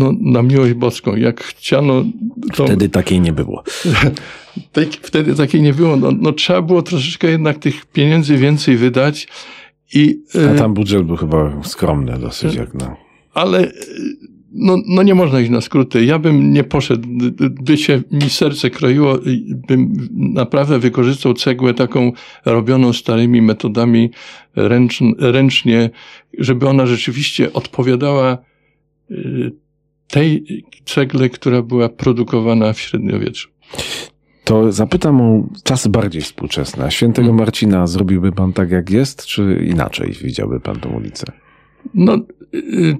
no, na miłość boską. Jak chciano. To, wtedy takiej nie było. wtedy takiej nie było. No, no, trzeba było troszeczkę jednak tych pieniędzy więcej wydać. I, A tam budżet był chyba skromny dosyć, jak na ale no, no nie można iść na skróty. Ja bym nie poszedł, by się mi serce kroiło, bym naprawdę wykorzystał cegłę taką robioną starymi metodami ręcznie, żeby ona rzeczywiście odpowiadała y, tej cegle, która była produkowana w średniowieczu. To zapytam o czasy bardziej współczesne. Świętego Hmm. Marcina zrobiłby pan tak, jak jest, czy inaczej widziałby pan tą ulicę? No, y,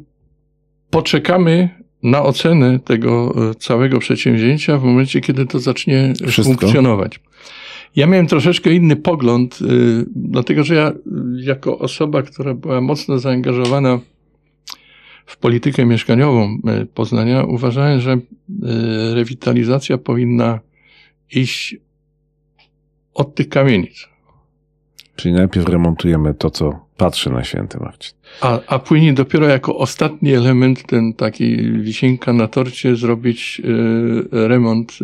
poczekamy na ocenę tego y, całego przedsięwzięcia w momencie, kiedy to zacznie Wszystko? funkcjonować. Ja miałem troszeczkę inny pogląd, y, dlatego że ja, y, jako osoba, która była mocno zaangażowana w politykę mieszkaniową Poznania, uważałem, że rewitalizacja powinna iść od tych kamienic. Czyli najpierw remontujemy to, co patrzy na święty Marcin. A, a później dopiero jako ostatni element, ten taki wisienka na torcie, zrobić e, remont,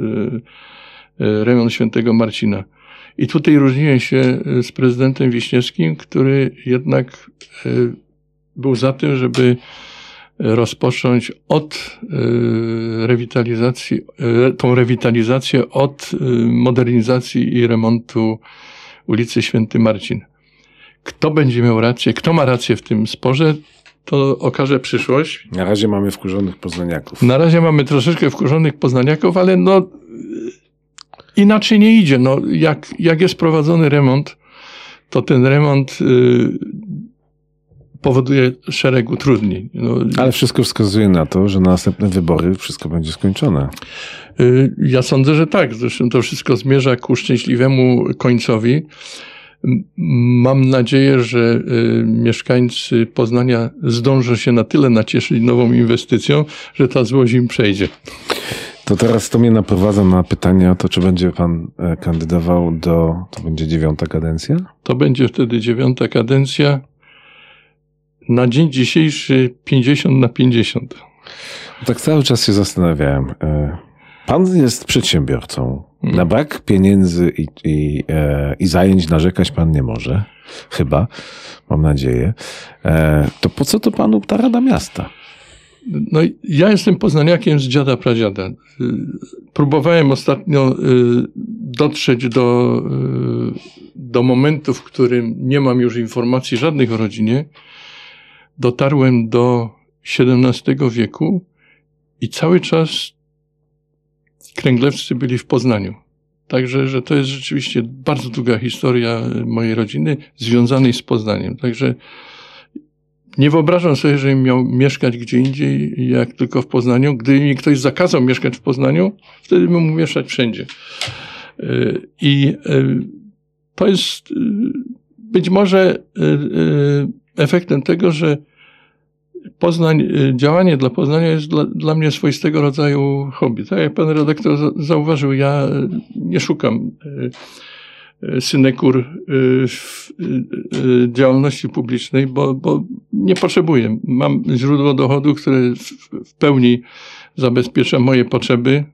e, remont świętego Marcina. I tutaj różniłem się z prezydentem Wiśniewskim, który jednak był za tym, żeby rozpocząć od rewitalizacji, tą rewitalizację od modernizacji i remontu ulicy Święty Marcin. Kto będzie miał rację, kto ma rację w tym sporze, to okaże przyszłość. Na razie mamy wkurzonych poznaniaków. Na razie mamy troszeczkę wkurzonych poznaniaków, ale no y, inaczej nie idzie. No, jak, jak jest prowadzony remont, to ten remont y, powoduje szereg utrudnień. No, Ale wszystko wskazuje na to, że na następne wybory wszystko będzie skończone. Y, Ja sądzę, że tak. Zresztą to wszystko zmierza ku szczęśliwemu końcowi. Mam nadzieję, że y, mieszkańcy Poznania zdążą się na tyle nacieszyć nową inwestycją, że ta złość im przejdzie. To teraz to mnie naprowadza na pytanie o to, czy będzie pan e, kandydował do, to będzie dziewiąta kadencja? To będzie wtedy dziewiąta kadencja. Na dzień dzisiejszy 50 na 50. Tak cały czas się zastanawiałem. E, Pan jest przedsiębiorcą. Mhm. Na brak pieniędzy i, i, e, i zajęć narzekać pan nie może. Chyba, mam nadzieję. E, To po co to panu ta Rada Miasta? No, ja jestem poznaniakiem z dziada pradziada. Próbowałem ostatnio dotrzeć do, do momentu, w którym nie mam już informacji żadnych o rodzinie. Dotarłem do XVII wieku i cały czas kręglewscy byli w Poznaniu. Także, że to jest rzeczywiście bardzo długa historia mojej rodziny związanej z Poznaniem. Także nie wyobrażam sobie, żebym miał mieszkać gdzie indziej, jak tylko w Poznaniu. Gdyby mi ktoś zakazał mieszkać w Poznaniu, wtedy bym mógł mieszkać wszędzie. Y, I y, to jest y, być może efektem tego, że Poznań, y, działanie dla Poznania jest dla, dla mnie swoistego rodzaju hobby. Tak jak pan redaktor za- zauważył, ja y, nie szukam y, synekur działalności publicznej, bo, bo nie potrzebuję. Mam źródło dochodu, które w, pełni zabezpiecza moje potrzeby.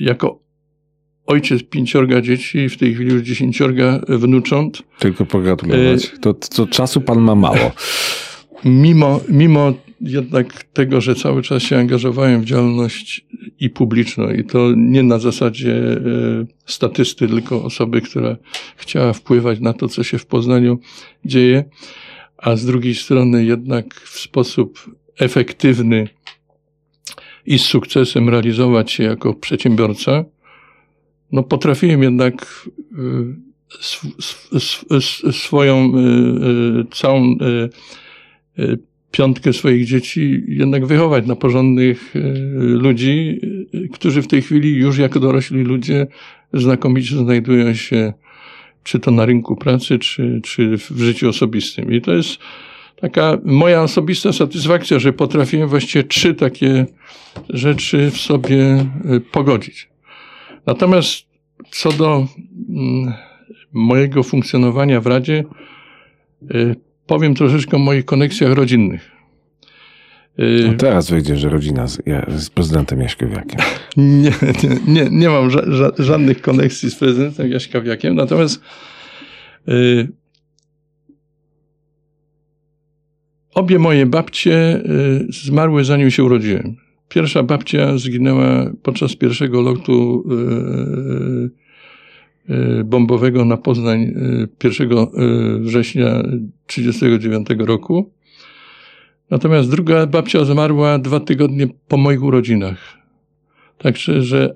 Jako ojciec pięciorga dzieci, w tej chwili już dziesięciorga wnucząt, Tylko pogratulować. To, to czasu pan ma mało. mimo, mimo jednak tego, że cały czas się angażowałem w działalność i publiczną, i to nie na zasadzie e, statysty, tylko osoby, która chciała wpływać na to, co się w Poznaniu dzieje, a z drugiej strony jednak w sposób efektywny i z sukcesem realizować się jako przedsiębiorca, no potrafiłem jednak y, sw, sw, sw, sw, swoją y, y, całą piątkę swoich dzieci jednak wychować na porządnych ludzi, którzy w tej chwili już jako dorośli ludzie znakomicie znajdują się czy to na rynku pracy, czy, czy w życiu osobistym. I to jest taka moja osobista satysfakcja, że potrafiłem właściwie trzy takie rzeczy w sobie pogodzić. Natomiast co do mm, mojego funkcjonowania w Radzie, y, powiem troszeczkę o moich koneksjach rodzinnych. Y, No teraz wyjdzie, że rodzina z, ja, z prezydentem Jaśkowiakiem. nie, nie, nie, nie mam ża- ża- żadnych koneksji z prezydentem Jaśkowiakiem, natomiast y, obie moje babcie y, zmarły zanim się urodziłem. Pierwsza babcia zginęła podczas pierwszego lotu y, y, bombowego na Poznań y, 1 y, września 1939 roku. Natomiast druga babcia zmarła dwa tygodnie po moich urodzinach. Także, że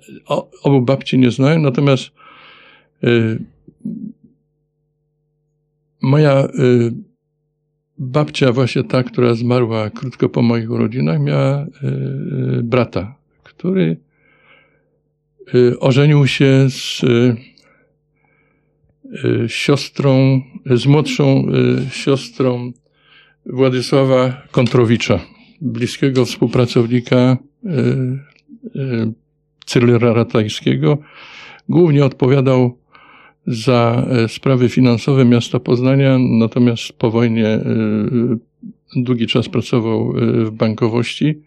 obu babci nie znałem, natomiast moja babcia, właśnie ta, która zmarła krótko po moich urodzinach, miała y, y, brata, który y, ożenił się z siostrą, z młodszą siostrą Władysława Kontrowicza, bliskiego współpracownika Cyryla Ratajskiego. Głównie odpowiadał za e, sprawy finansowe miasta Poznania, natomiast po wojnie e, długi czas pracował e, w bankowości.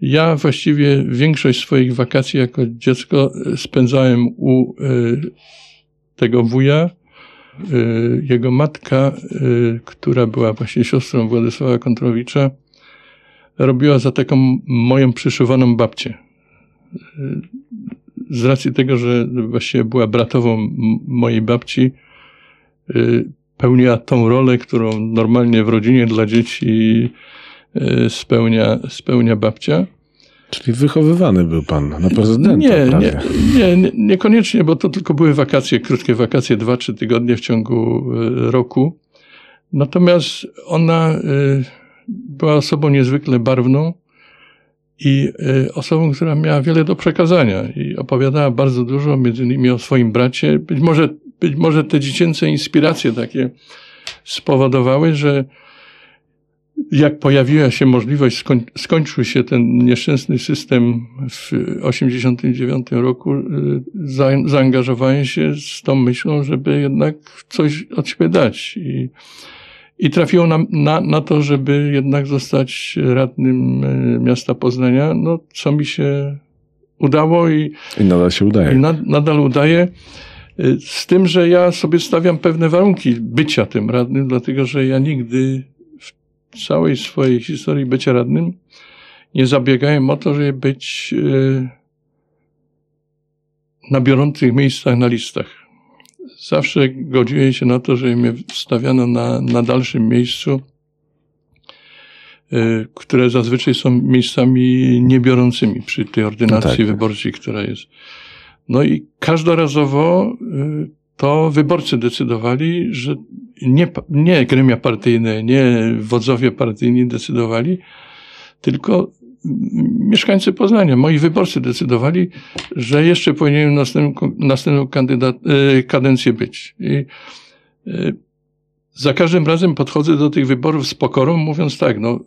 Ja właściwie większość swoich wakacji jako dziecko spędzałem u tego wuja. Jego matka, która była właśnie siostrą Władysława Kontrowicza, robiła za taką moją przyszywaną babcię z racji tego, że właściwie była bratową mojej babci, y, pełniła tą rolę, którą normalnie w rodzinie dla dzieci y, spełnia, spełnia babcia. Czyli wychowywany był pan na prezydenta nie, nie, nie, nie, niekoniecznie, bo to tylko były wakacje, krótkie wakacje, dwa, trzy tygodnie w ciągu y, roku. Natomiast ona była osobą niezwykle barwną, i y, osobą, która miała wiele do przekazania i opowiadała bardzo dużo, między innymi o swoim bracie. Być może, być może te dziecięce inspiracje takie spowodowały, że jak pojawiła się możliwość, skoń, skończył się ten nieszczęsny system w 1989 roku, y, za, zaangażowałem się z tą myślą, żeby jednak coś od siebie dać. I, i trafiło na, na, na to, żeby jednak zostać radnym e, miasta Poznania, no co mi się udało i, I nadal się udaje. I nadal udaje. E, z tym, że ja sobie stawiam pewne warunki bycia tym radnym, dlatego że ja nigdy w całej swojej historii bycia radnym nie zabiegałem o to, żeby być e, na biorących miejscach na listach zawsze godziłem się na to, że mnie stawiano na, na dalszym miejscu, y, które zazwyczaj są miejscami niebiorącymi przy tej ordynacji no tak. wyborczej, która jest. No i każdorazowo y, to wyborcy decydowali, że nie, nie gremia partyjne, nie wodzowie partyjni decydowali, tylko mieszkańcy Poznania, moi wyborcy decydowali, że jeszcze powinienem następną, następną kandydat, e, kadencję być. I e, za każdym razem podchodzę do tych wyborów z pokorą, mówiąc tak, no,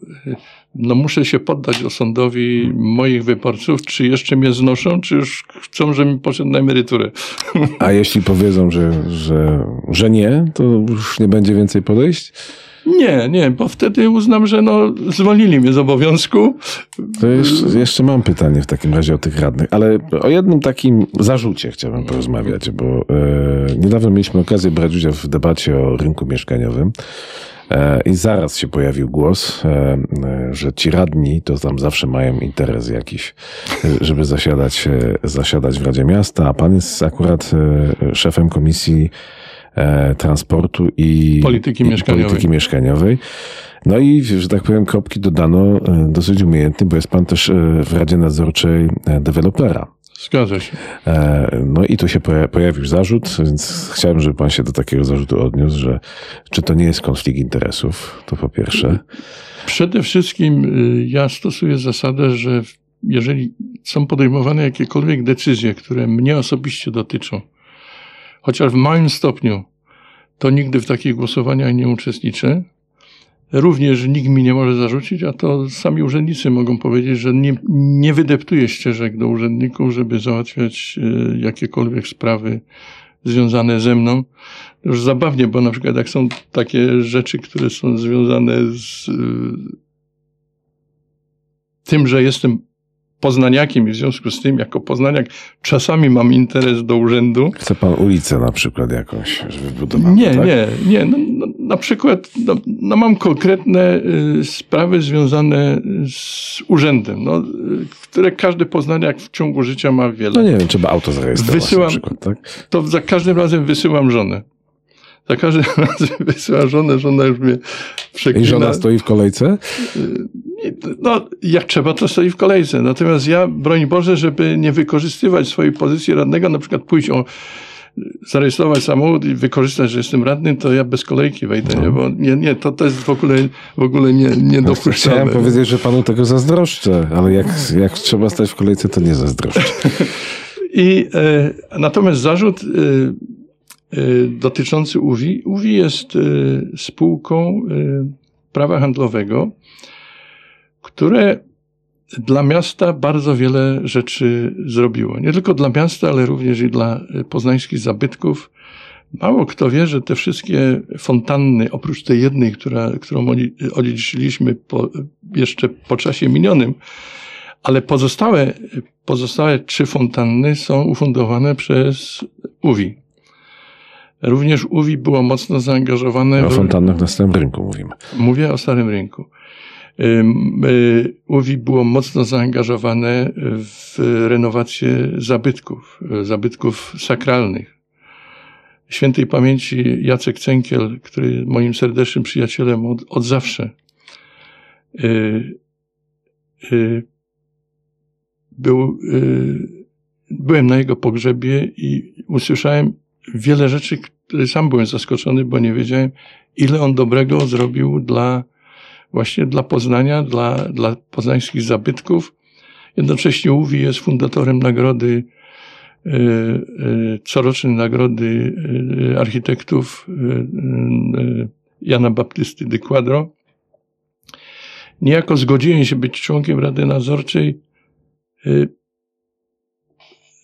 no muszę się poddać osądowi moich wyborców, czy jeszcze mnie znoszą, czy już chcą, żebym poszedł na emeryturę. A jeśli powiedzą, że, że, że nie, to już nie będzie więcej podejść? Nie, nie, bo wtedy uznam, że no, zwolnili mnie z obowiązku. To jeszcze, jeszcze mam pytanie w takim razie o tych radnych, ale o jednym takim zarzucie chciałbym porozmawiać, bo e, niedawno mieliśmy okazję brać udział w debacie o rynku mieszkaniowym. E, I zaraz się pojawił głos, e, e, że ci radni to tam zawsze mają interes jakiś, żeby zasiadać, zasiadać w Radzie Miasta, a pan jest akurat szefem komisji transportu i polityki, i mieszkaniowej. polityki mieszkaniowej. No i, że tak powiem, kropki dodano e, dosyć umiejętny, bo jest pan też e, w Radzie Nadzorczej dewelopera. Zgadza się. No i tu się pojawił zarzut, więc chciałem, żeby pan się do takiego zarzutu odniósł, że czy to nie jest konflikt interesów, to po pierwsze. Przede wszystkim ja stosuję zasadę, że jeżeli są podejmowane jakiekolwiek decyzje, które mnie osobiście dotyczą, chociaż w małym stopniu to nigdy w takich głosowaniach nie uczestniczę. Również nikt mi nie może zarzucić, a to sami urzędnicy mogą powiedzieć, że nie, nie wydeptuję ścieżek do urzędników, żeby załatwiać e, jakiekolwiek sprawy związane ze mną. Już zabawnie, bo na przykład jak są takie rzeczy, które są związane z e, tym, że jestem poznaniakiem i w związku z tym, jako poznaniak, czasami mam interes do urzędu. Chce pan ulicę na przykład jakąś wybudowaną? Nie, tak? nie, nie. No, no, na przykład no, no mam konkretne y, sprawy związane z urzędem, no, y, które każdy poznaniak w ciągu życia ma wiele. No nie wiem, trzeba auto zarejestrować wysyłam, na przykład, tak? To za każdym razem wysyłam żonę. Za każdym razem wysyłam żonę, żona już mnie przeklina. I żona stoi w kolejce? No, jak trzeba, to stoi w kolejce. Natomiast ja, broń Boże, żeby nie wykorzystywać swojej pozycji radnego, na przykład pójść o zarejestrować samochód i wykorzystać, że jestem radnym, to ja bez kolejki wejdę, nie? bo nie, nie, to, to jest w ogóle, w ogóle nie, niedopuszczalne. Chciałem powiedzieć, że panu tego zazdroszczę, ale jak, jak trzeba stać w kolejce, to nie zazdroszczę. I e, natomiast zarzut e, dotyczący UWI. UWI jest e, spółką e, prawa handlowego, które dla miasta bardzo wiele rzeczy zrobiło. Nie tylko dla miasta, ale również i dla poznańskich zabytków. Mało kto wie, że te wszystkie fontanny, oprócz tej jednej, która, którą odziedziczyliśmy po, jeszcze po czasie minionym, ale pozostałe, pozostałe trzy fontanny są ufundowane przez UWI. Również UWI było mocno zaangażowane. O fontannach na Starym Rynku mówimy. Mówię o Starym Rynku. UWI było mocno zaangażowane w renowację zabytków, zabytków sakralnych. Świętej pamięci Jacek Cenkiel, który moim serdecznym przyjacielem od, od zawsze, y, y, był, y, byłem na jego pogrzebie i usłyszałem wiele rzeczy, sam byłem zaskoczony, bo nie wiedziałem, ile on dobrego zrobił dla właśnie dla Poznania, dla, dla poznańskich zabytków. Jednocześnie UWI jest fundatorem nagrody, e, e, corocznej nagrody e, architektów Jana Baptysty de Quadro. Niejako zgodziłem się być członkiem Rady Nadzorczej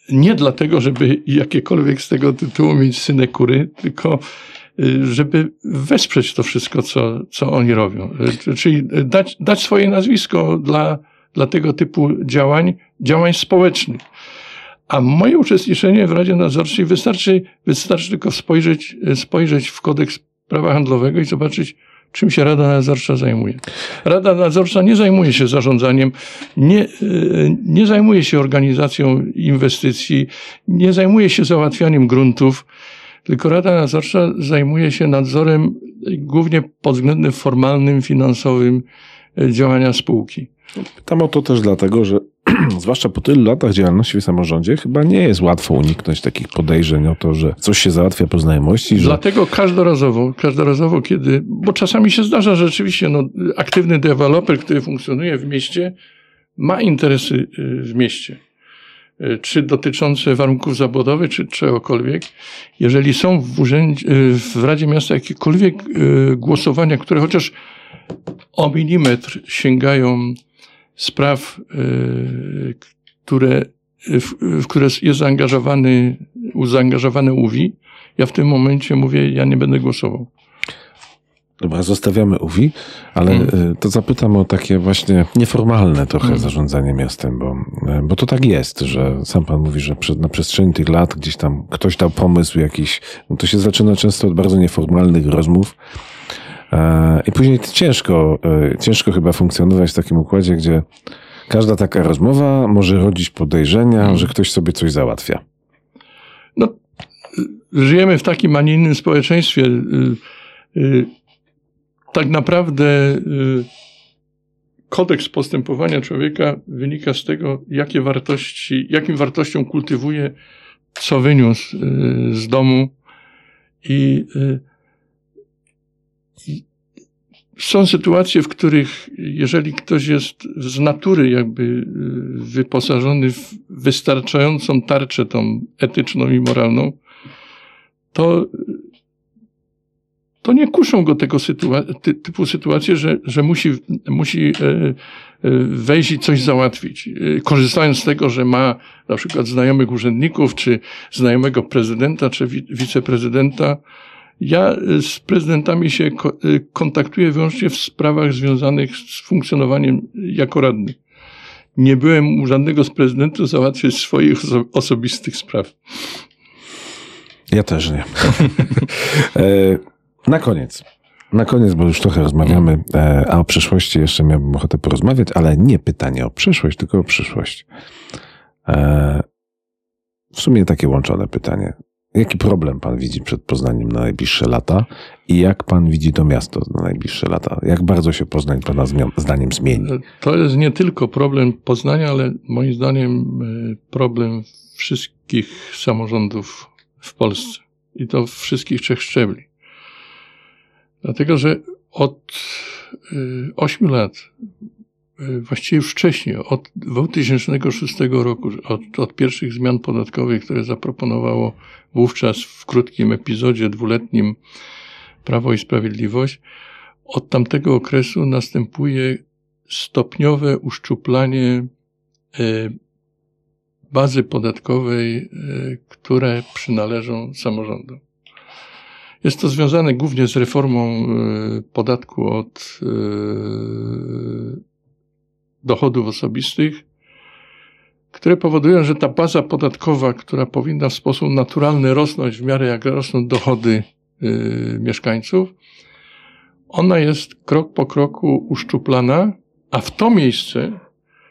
nie dlatego, żeby jakiekolwiek z tego tytułu mieć synekury, tylko Y, żeby wesprzeć to wszystko, co, co oni robią. Y, czyli dać, dać swoje nazwisko dla, dla tego typu działań, działań społecznych. A moje uczestniczenie w Radzie Nadzorczej wystarczy, wystarczy tylko spojrzeć, spojrzeć w kodeks prawa handlowego i zobaczyć, czym się Rada Nadzorcza zajmuje. Rada Nadzorcza nie zajmuje się zarządzaniem, nie, y, nie zajmuje się organizacją inwestycji, nie zajmuje się załatwianiem gruntów, tylko Rada Nadzorcza zajmuje się nadzorem głównie pod względem formalnym, finansowym e, działania spółki. Pytam o to też dlatego, że zwłaszcza po tylu latach działalności w samorządzie, chyba nie jest łatwo uniknąć takich podejrzeń o to, że coś się załatwia po znajomości. Że... Dlatego każdorazowo, każdorazowo, kiedy, bo czasami się zdarza że rzeczywiście, no, aktywny deweloper, który funkcjonuje w mieście, ma interesy y, w mieście. E, czy dotyczące warunków zabudowy, czy czegokolwiek, jeżeli są w, urzędzie, e, w Radzie Miasta jakiekolwiek głosowania, które chociaż o milimetr sięgają spraw, które, w, w które jest zaangażowany, zaangażowane UWI, ja w tym momencie mówię, ja nie będę głosował. Dobra, zostawiamy UWI, ale hmm. to zapytam o takie właśnie nieformalne trochę hmm. zarządzanie miastem, bo, y, bo to tak jest, że sam pan mówi, że na przestrzeni tych lat gdzieś tam ktoś dał pomysł jakiś, no to się zaczyna często od bardzo nieformalnych rozmów. E, I później ciężko, ciężko chyba funkcjonować w takim układzie, gdzie każda taka rozmowa może rodzić podejrzenia, hmm. że ktoś sobie coś załatwia. No, żyjemy w takim, a nie innym społeczeństwie tak naprawdę y, kodeks postępowania człowieka wynika z tego, jakie wartości, jakim wartościom kultywuje, co wyniósł y, z domu. I, y, i są sytuacje, w których jeżeli ktoś jest z natury jakby wyposażony w wystarczającą tarczę tą etyczną i moralną, to to nie kuszą go tego sytua- ty, typu sytuacje, że, że musi, musi e, wejść i coś załatwić. Korzystając z tego, że ma na przykład znajomych urzędników, czy znajomego prezydenta, czy wi- wiceprezydenta. Ja z prezydentami się ko- kontaktuję wyłącznie w sprawach związanych z funkcjonowaniem jako radny. Nie byłem u żadnego z prezydentów załatwiać swoich osobistych spraw. Ja też nie. Na koniec. Na koniec, bo już trochę rozmawiamy, e, a o przyszłości jeszcze miałbym ochotę porozmawiać, ale nie pytanie o przyszłość, tylko o przyszłość. E, w sumie takie łączone pytanie. Jaki problem pan widzi przed Poznaniem na najbliższe lata I jak pan widzi to miasto na najbliższe lata? Jak bardzo się Poznań pana zdaniem zmieni? To jest nie tylko problem Poznania, ale moim zdaniem e, problem wszystkich samorządów w Polsce. I to wszystkich trzech szczebli. Dlatego, że od e, ośmiu lat, e, właściwie już wcześniej, od 2006 roku, od, od pierwszych zmian podatkowych, które zaproponowało wówczas w krótkim epizodzie dwuletnim Prawo i Sprawiedliwość, od tamtego okresu następuje stopniowe uszczuplanie e, bazy podatkowej, e, które przynależą samorządom. Jest to związane głównie z reformą e, podatku od dochodów osobistych, które powodują, że ta baza podatkowa, która powinna w sposób naturalny rosnąć w miarę jak rosną dochody y, mieszkańców, ona jest krok po kroku uszczuplana, a w to miejsce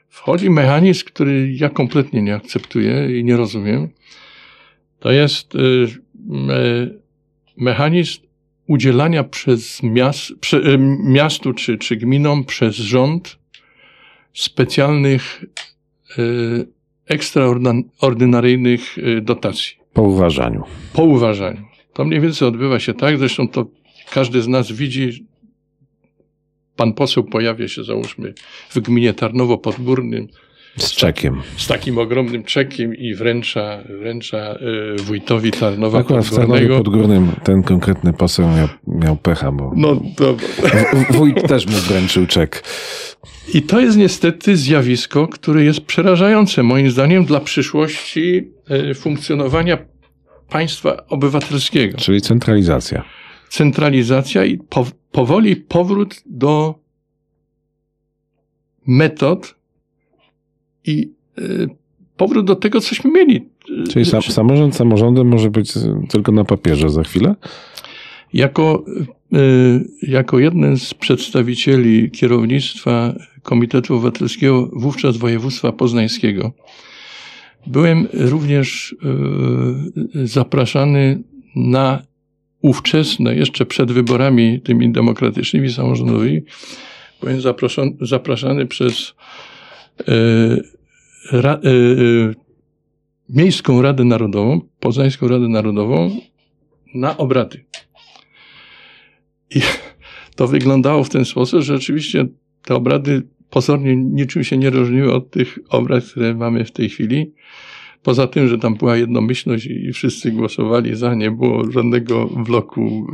wchodzi mechanizm, który ja kompletnie nie akceptuję i nie rozumiem. To jest y, me, mechanizm udzielania przez miast, miastu czy, czy gminom przez rząd specjalnych y, ekstraordynaryjnych y, dotacji. Po uważaniu. Po uważaniu. To mniej więcej odbywa się tak, zresztą to każdy z nas widzi, pan poseł pojawia się, załóżmy, w gminie Tarnowo-Podgórnym. Z czekiem. Z takim ogromnym czekiem i wręcza, wręcza y, wójtowi Tarnowa Akurat w Tarnowie Podgórnym ten konkretny poseł miał, miał pecha, bo no, dobra. wójt też mu wręczył czek. I to jest niestety zjawisko, które jest przerażające moim zdaniem dla przyszłości y, funkcjonowania państwa obywatelskiego. Czyli centralizacja. Centralizacja i po, powoli powrót do metod i y, powrót do tego, cośmy mieli. Czyli sam, samorząd samorządem może być tylko na papierze za chwilę? Jako, y, jako jeden z przedstawicieli kierownictwa Komitetu Obywatelskiego, wówczas województwa poznańskiego, byłem również y, zapraszany na ówczesne, jeszcze przed wyborami tymi demokratycznymi, samorządowymi, byłem zaproszony, zapraszany przez ra, Miejską Radę Narodową, Poznańską Radę Narodową na obrady. I to wyglądało w ten sposób, że rzeczywiście te obrady pozornie niczym się nie różniły od tych obrad, które mamy w tej chwili. Poza tym, że tam była jednomyślność i wszyscy głosowali za, nie było żadnego bloku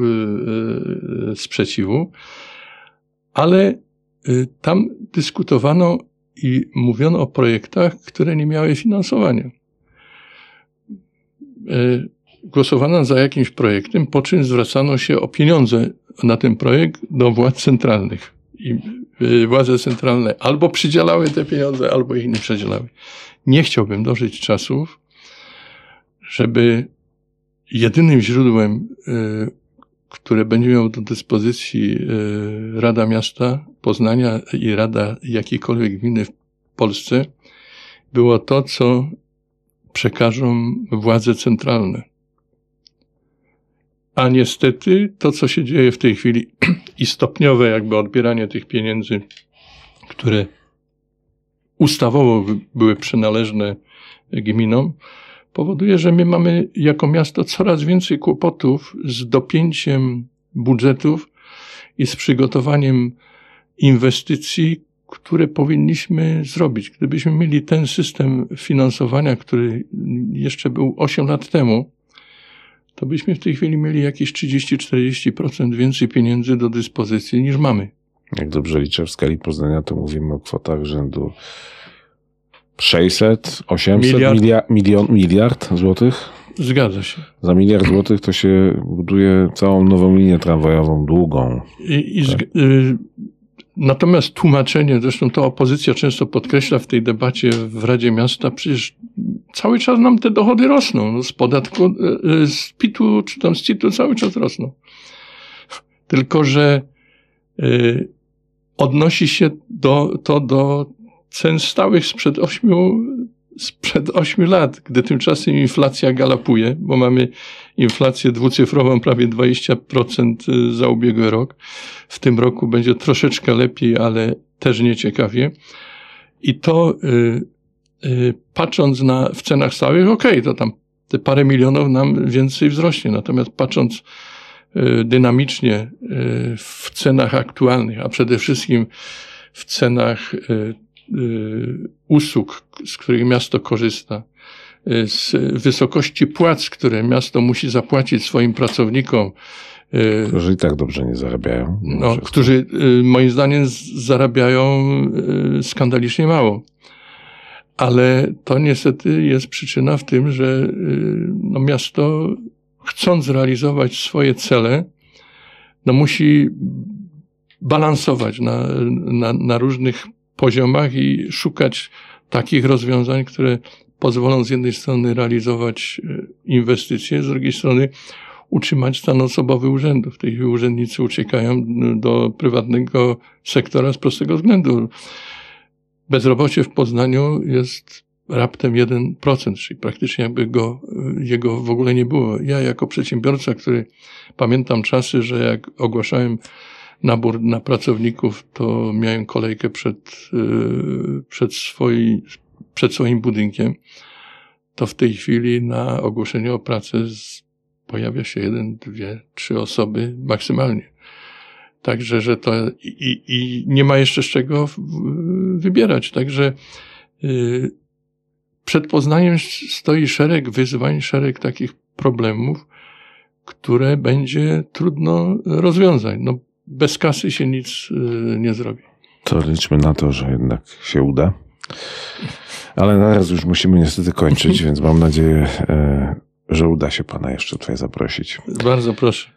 sprzeciwu. Ale tam dyskutowano i mówiono o projektach, które nie miały finansowania. Głosowano za jakimś projektem, po czym zwracano się o pieniądze na ten projekt do władz centralnych. I y, władze centralne albo przydzielały te pieniądze, albo ich nie przydzielały. Nie chciałbym dożyć czasów, żeby jedynym źródłem, y, które będzie miał do dyspozycji y, Rada Miasta Poznania i Rada jakiejkolwiek gminy w Polsce, było to, co przekażą władze centralne. A niestety to, co się dzieje w tej chwili i stopniowe jakby odbieranie tych pieniędzy, które ustawowo były przynależne gminom, powoduje, że my mamy jako miasto coraz więcej kłopotów z dopięciem budżetów i z przygotowaniem inwestycji, które powinniśmy zrobić. Gdybyśmy mieli ten system finansowania, który jeszcze był 8 lat temu, to byśmy w tej chwili mieli jakieś 30-40% więcej pieniędzy do dyspozycji niż mamy. Jak dobrze liczę w skali Poznania, to mówimy o kwotach rzędu 600, 800, miliard, milia, milion, miliard złotych? Zgadza się. Za miliard złotych to się buduje całą nową linię tramwajową, długą. I, i tak? y, Natomiast tłumaczenie, zresztą to opozycja często podkreśla w tej debacie w Radzie Miasta, przecież cały czas nam te dochody rosną. No z podatku, e, e, z PIT-u czy tam z CIT-u cały czas rosną. Tylko, że y, odnosi się do, to do cen stałych sprzed ośmiu sprzed 8 lat, gdy tymczasem inflacja galopuje, bo mamy inflację dwucyfrową, prawie 20% za ubiegły rok. W tym roku będzie troszeczkę lepiej, ale też nieciekawie. I to y, y, patrząc na, w cenach stałych, okej, okay, to tam te parę milionów nam więcej wzrośnie. Natomiast patrząc y, dynamicznie y, w cenach aktualnych, a przede wszystkim w cenach y, usług, z których miasto korzysta, z wysokości płac, które miasto musi zapłacić swoim pracownikom, którzy i tak dobrze nie zarabiają. No, którzy moim zdaniem zarabiają skandalicznie mało ale to niestety jest przyczyna w tym, że y, no, miasto, chcąc realizować swoje cele, no, musi balansować na, na, na różnych poziomach i szukać takich rozwiązań, które pozwolą z jednej strony realizować y, inwestycje, z drugiej strony utrzymać stan osobowy urzędów. Tej urzędnicy uciekają y, do prywatnego sektora z prostego względu. Bezrobocie w Poznaniu jest raptem 1%, czyli praktycznie jakby go, jego w ogóle nie było. Ja jako przedsiębiorca, który pamiętam czasy, że jak ogłaszałem nabór na pracowników, to miałem kolejkę przed, y, przed, swoi, przed swoim budynkiem, to w tej chwili na ogłoszenie o pracę pojawia się jeden, dwie, trzy osoby maksymalnie. Także, że to i, i nie ma jeszcze z czego wybierać. Także yy, przed Poznaniem stoi szereg wyzwań, szereg takich problemów, które będzie trudno rozwiązać. No, bez kasy się nic yy, nie zrobi. To liczmy na to, że jednak się uda. Ale teraz już musimy niestety kończyć, więc mam nadzieję, e, że uda się Pana jeszcze tutaj zaprosić. Bardzo proszę.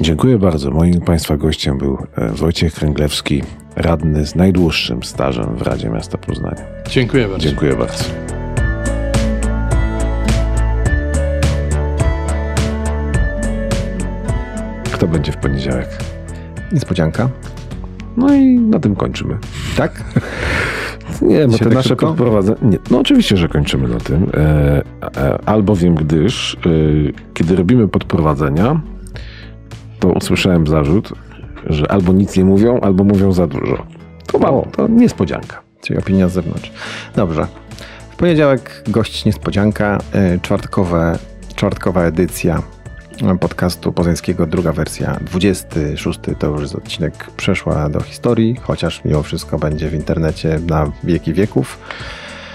Dziękuję bardzo. Moim Państwa gościem był e, Wojciech Kręglewski, radny z najdłuższym stażem w Radzie Miasta Poznania. Dziękuję bardzo. Dziękuję bardzo. Kto będzie w poniedziałek? Niespodzianka. No i na tym kończymy. Tak? Nie, bo te tak nasze podprowadzenia. No oczywiście, że kończymy na tym. E, e, albowiem, gdyż e, kiedy robimy podprowadzenia, to usłyszałem zarzut, że albo nic nie mówią, albo mówią za dużo. To mało, to niespodzianka. Czyli opinia z zewnątrz. Dobrze. W poniedziałek gość niespodzianka, e, czwartkowe, czwartkowa edycja podcastu poznańskiego, druga wersja, 26 to już jest odcinek przeszła do historii, chociaż mimo wszystko będzie w internecie na wieki wieków.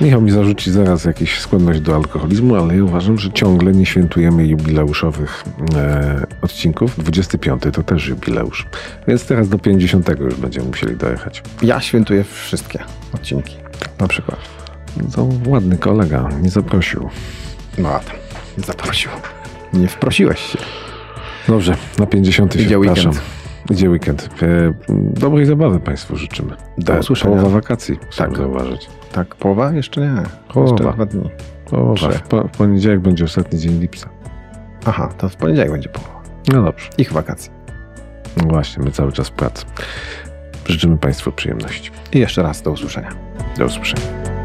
Michał mi zarzuci zaraz jakąś skłonność do alkoholizmu, ale ja uważam, że ciągle nie świętujemy jubileuszowych e, odcinków. 25 to też jubileusz, więc teraz do 50 już będziemy musieli dojechać. Ja świętuję wszystkie odcinki, na przykład. To ładny kolega, nie zaprosił. No, nie zaprosił. Nie wprosiłeś się. Dobrze, na 50 się Idzie weekend. Idzie weekend. E, dobrej zabawy Państwu życzymy. Do e, usłyszenia. Połowa wakacji, tak zauważyć. Tak, połowa? Jeszcze nie. Połowa. Jeszcze dwa dni. Połowa. W, po, w poniedziałek będzie ostatni dzień lipca. Aha, to w poniedziałek będzie połowa. No dobrze. Ich wakacji. No właśnie, my cały czas w pracy. Życzymy Państwu przyjemności. I jeszcze raz do usłyszenia. Do usłyszenia.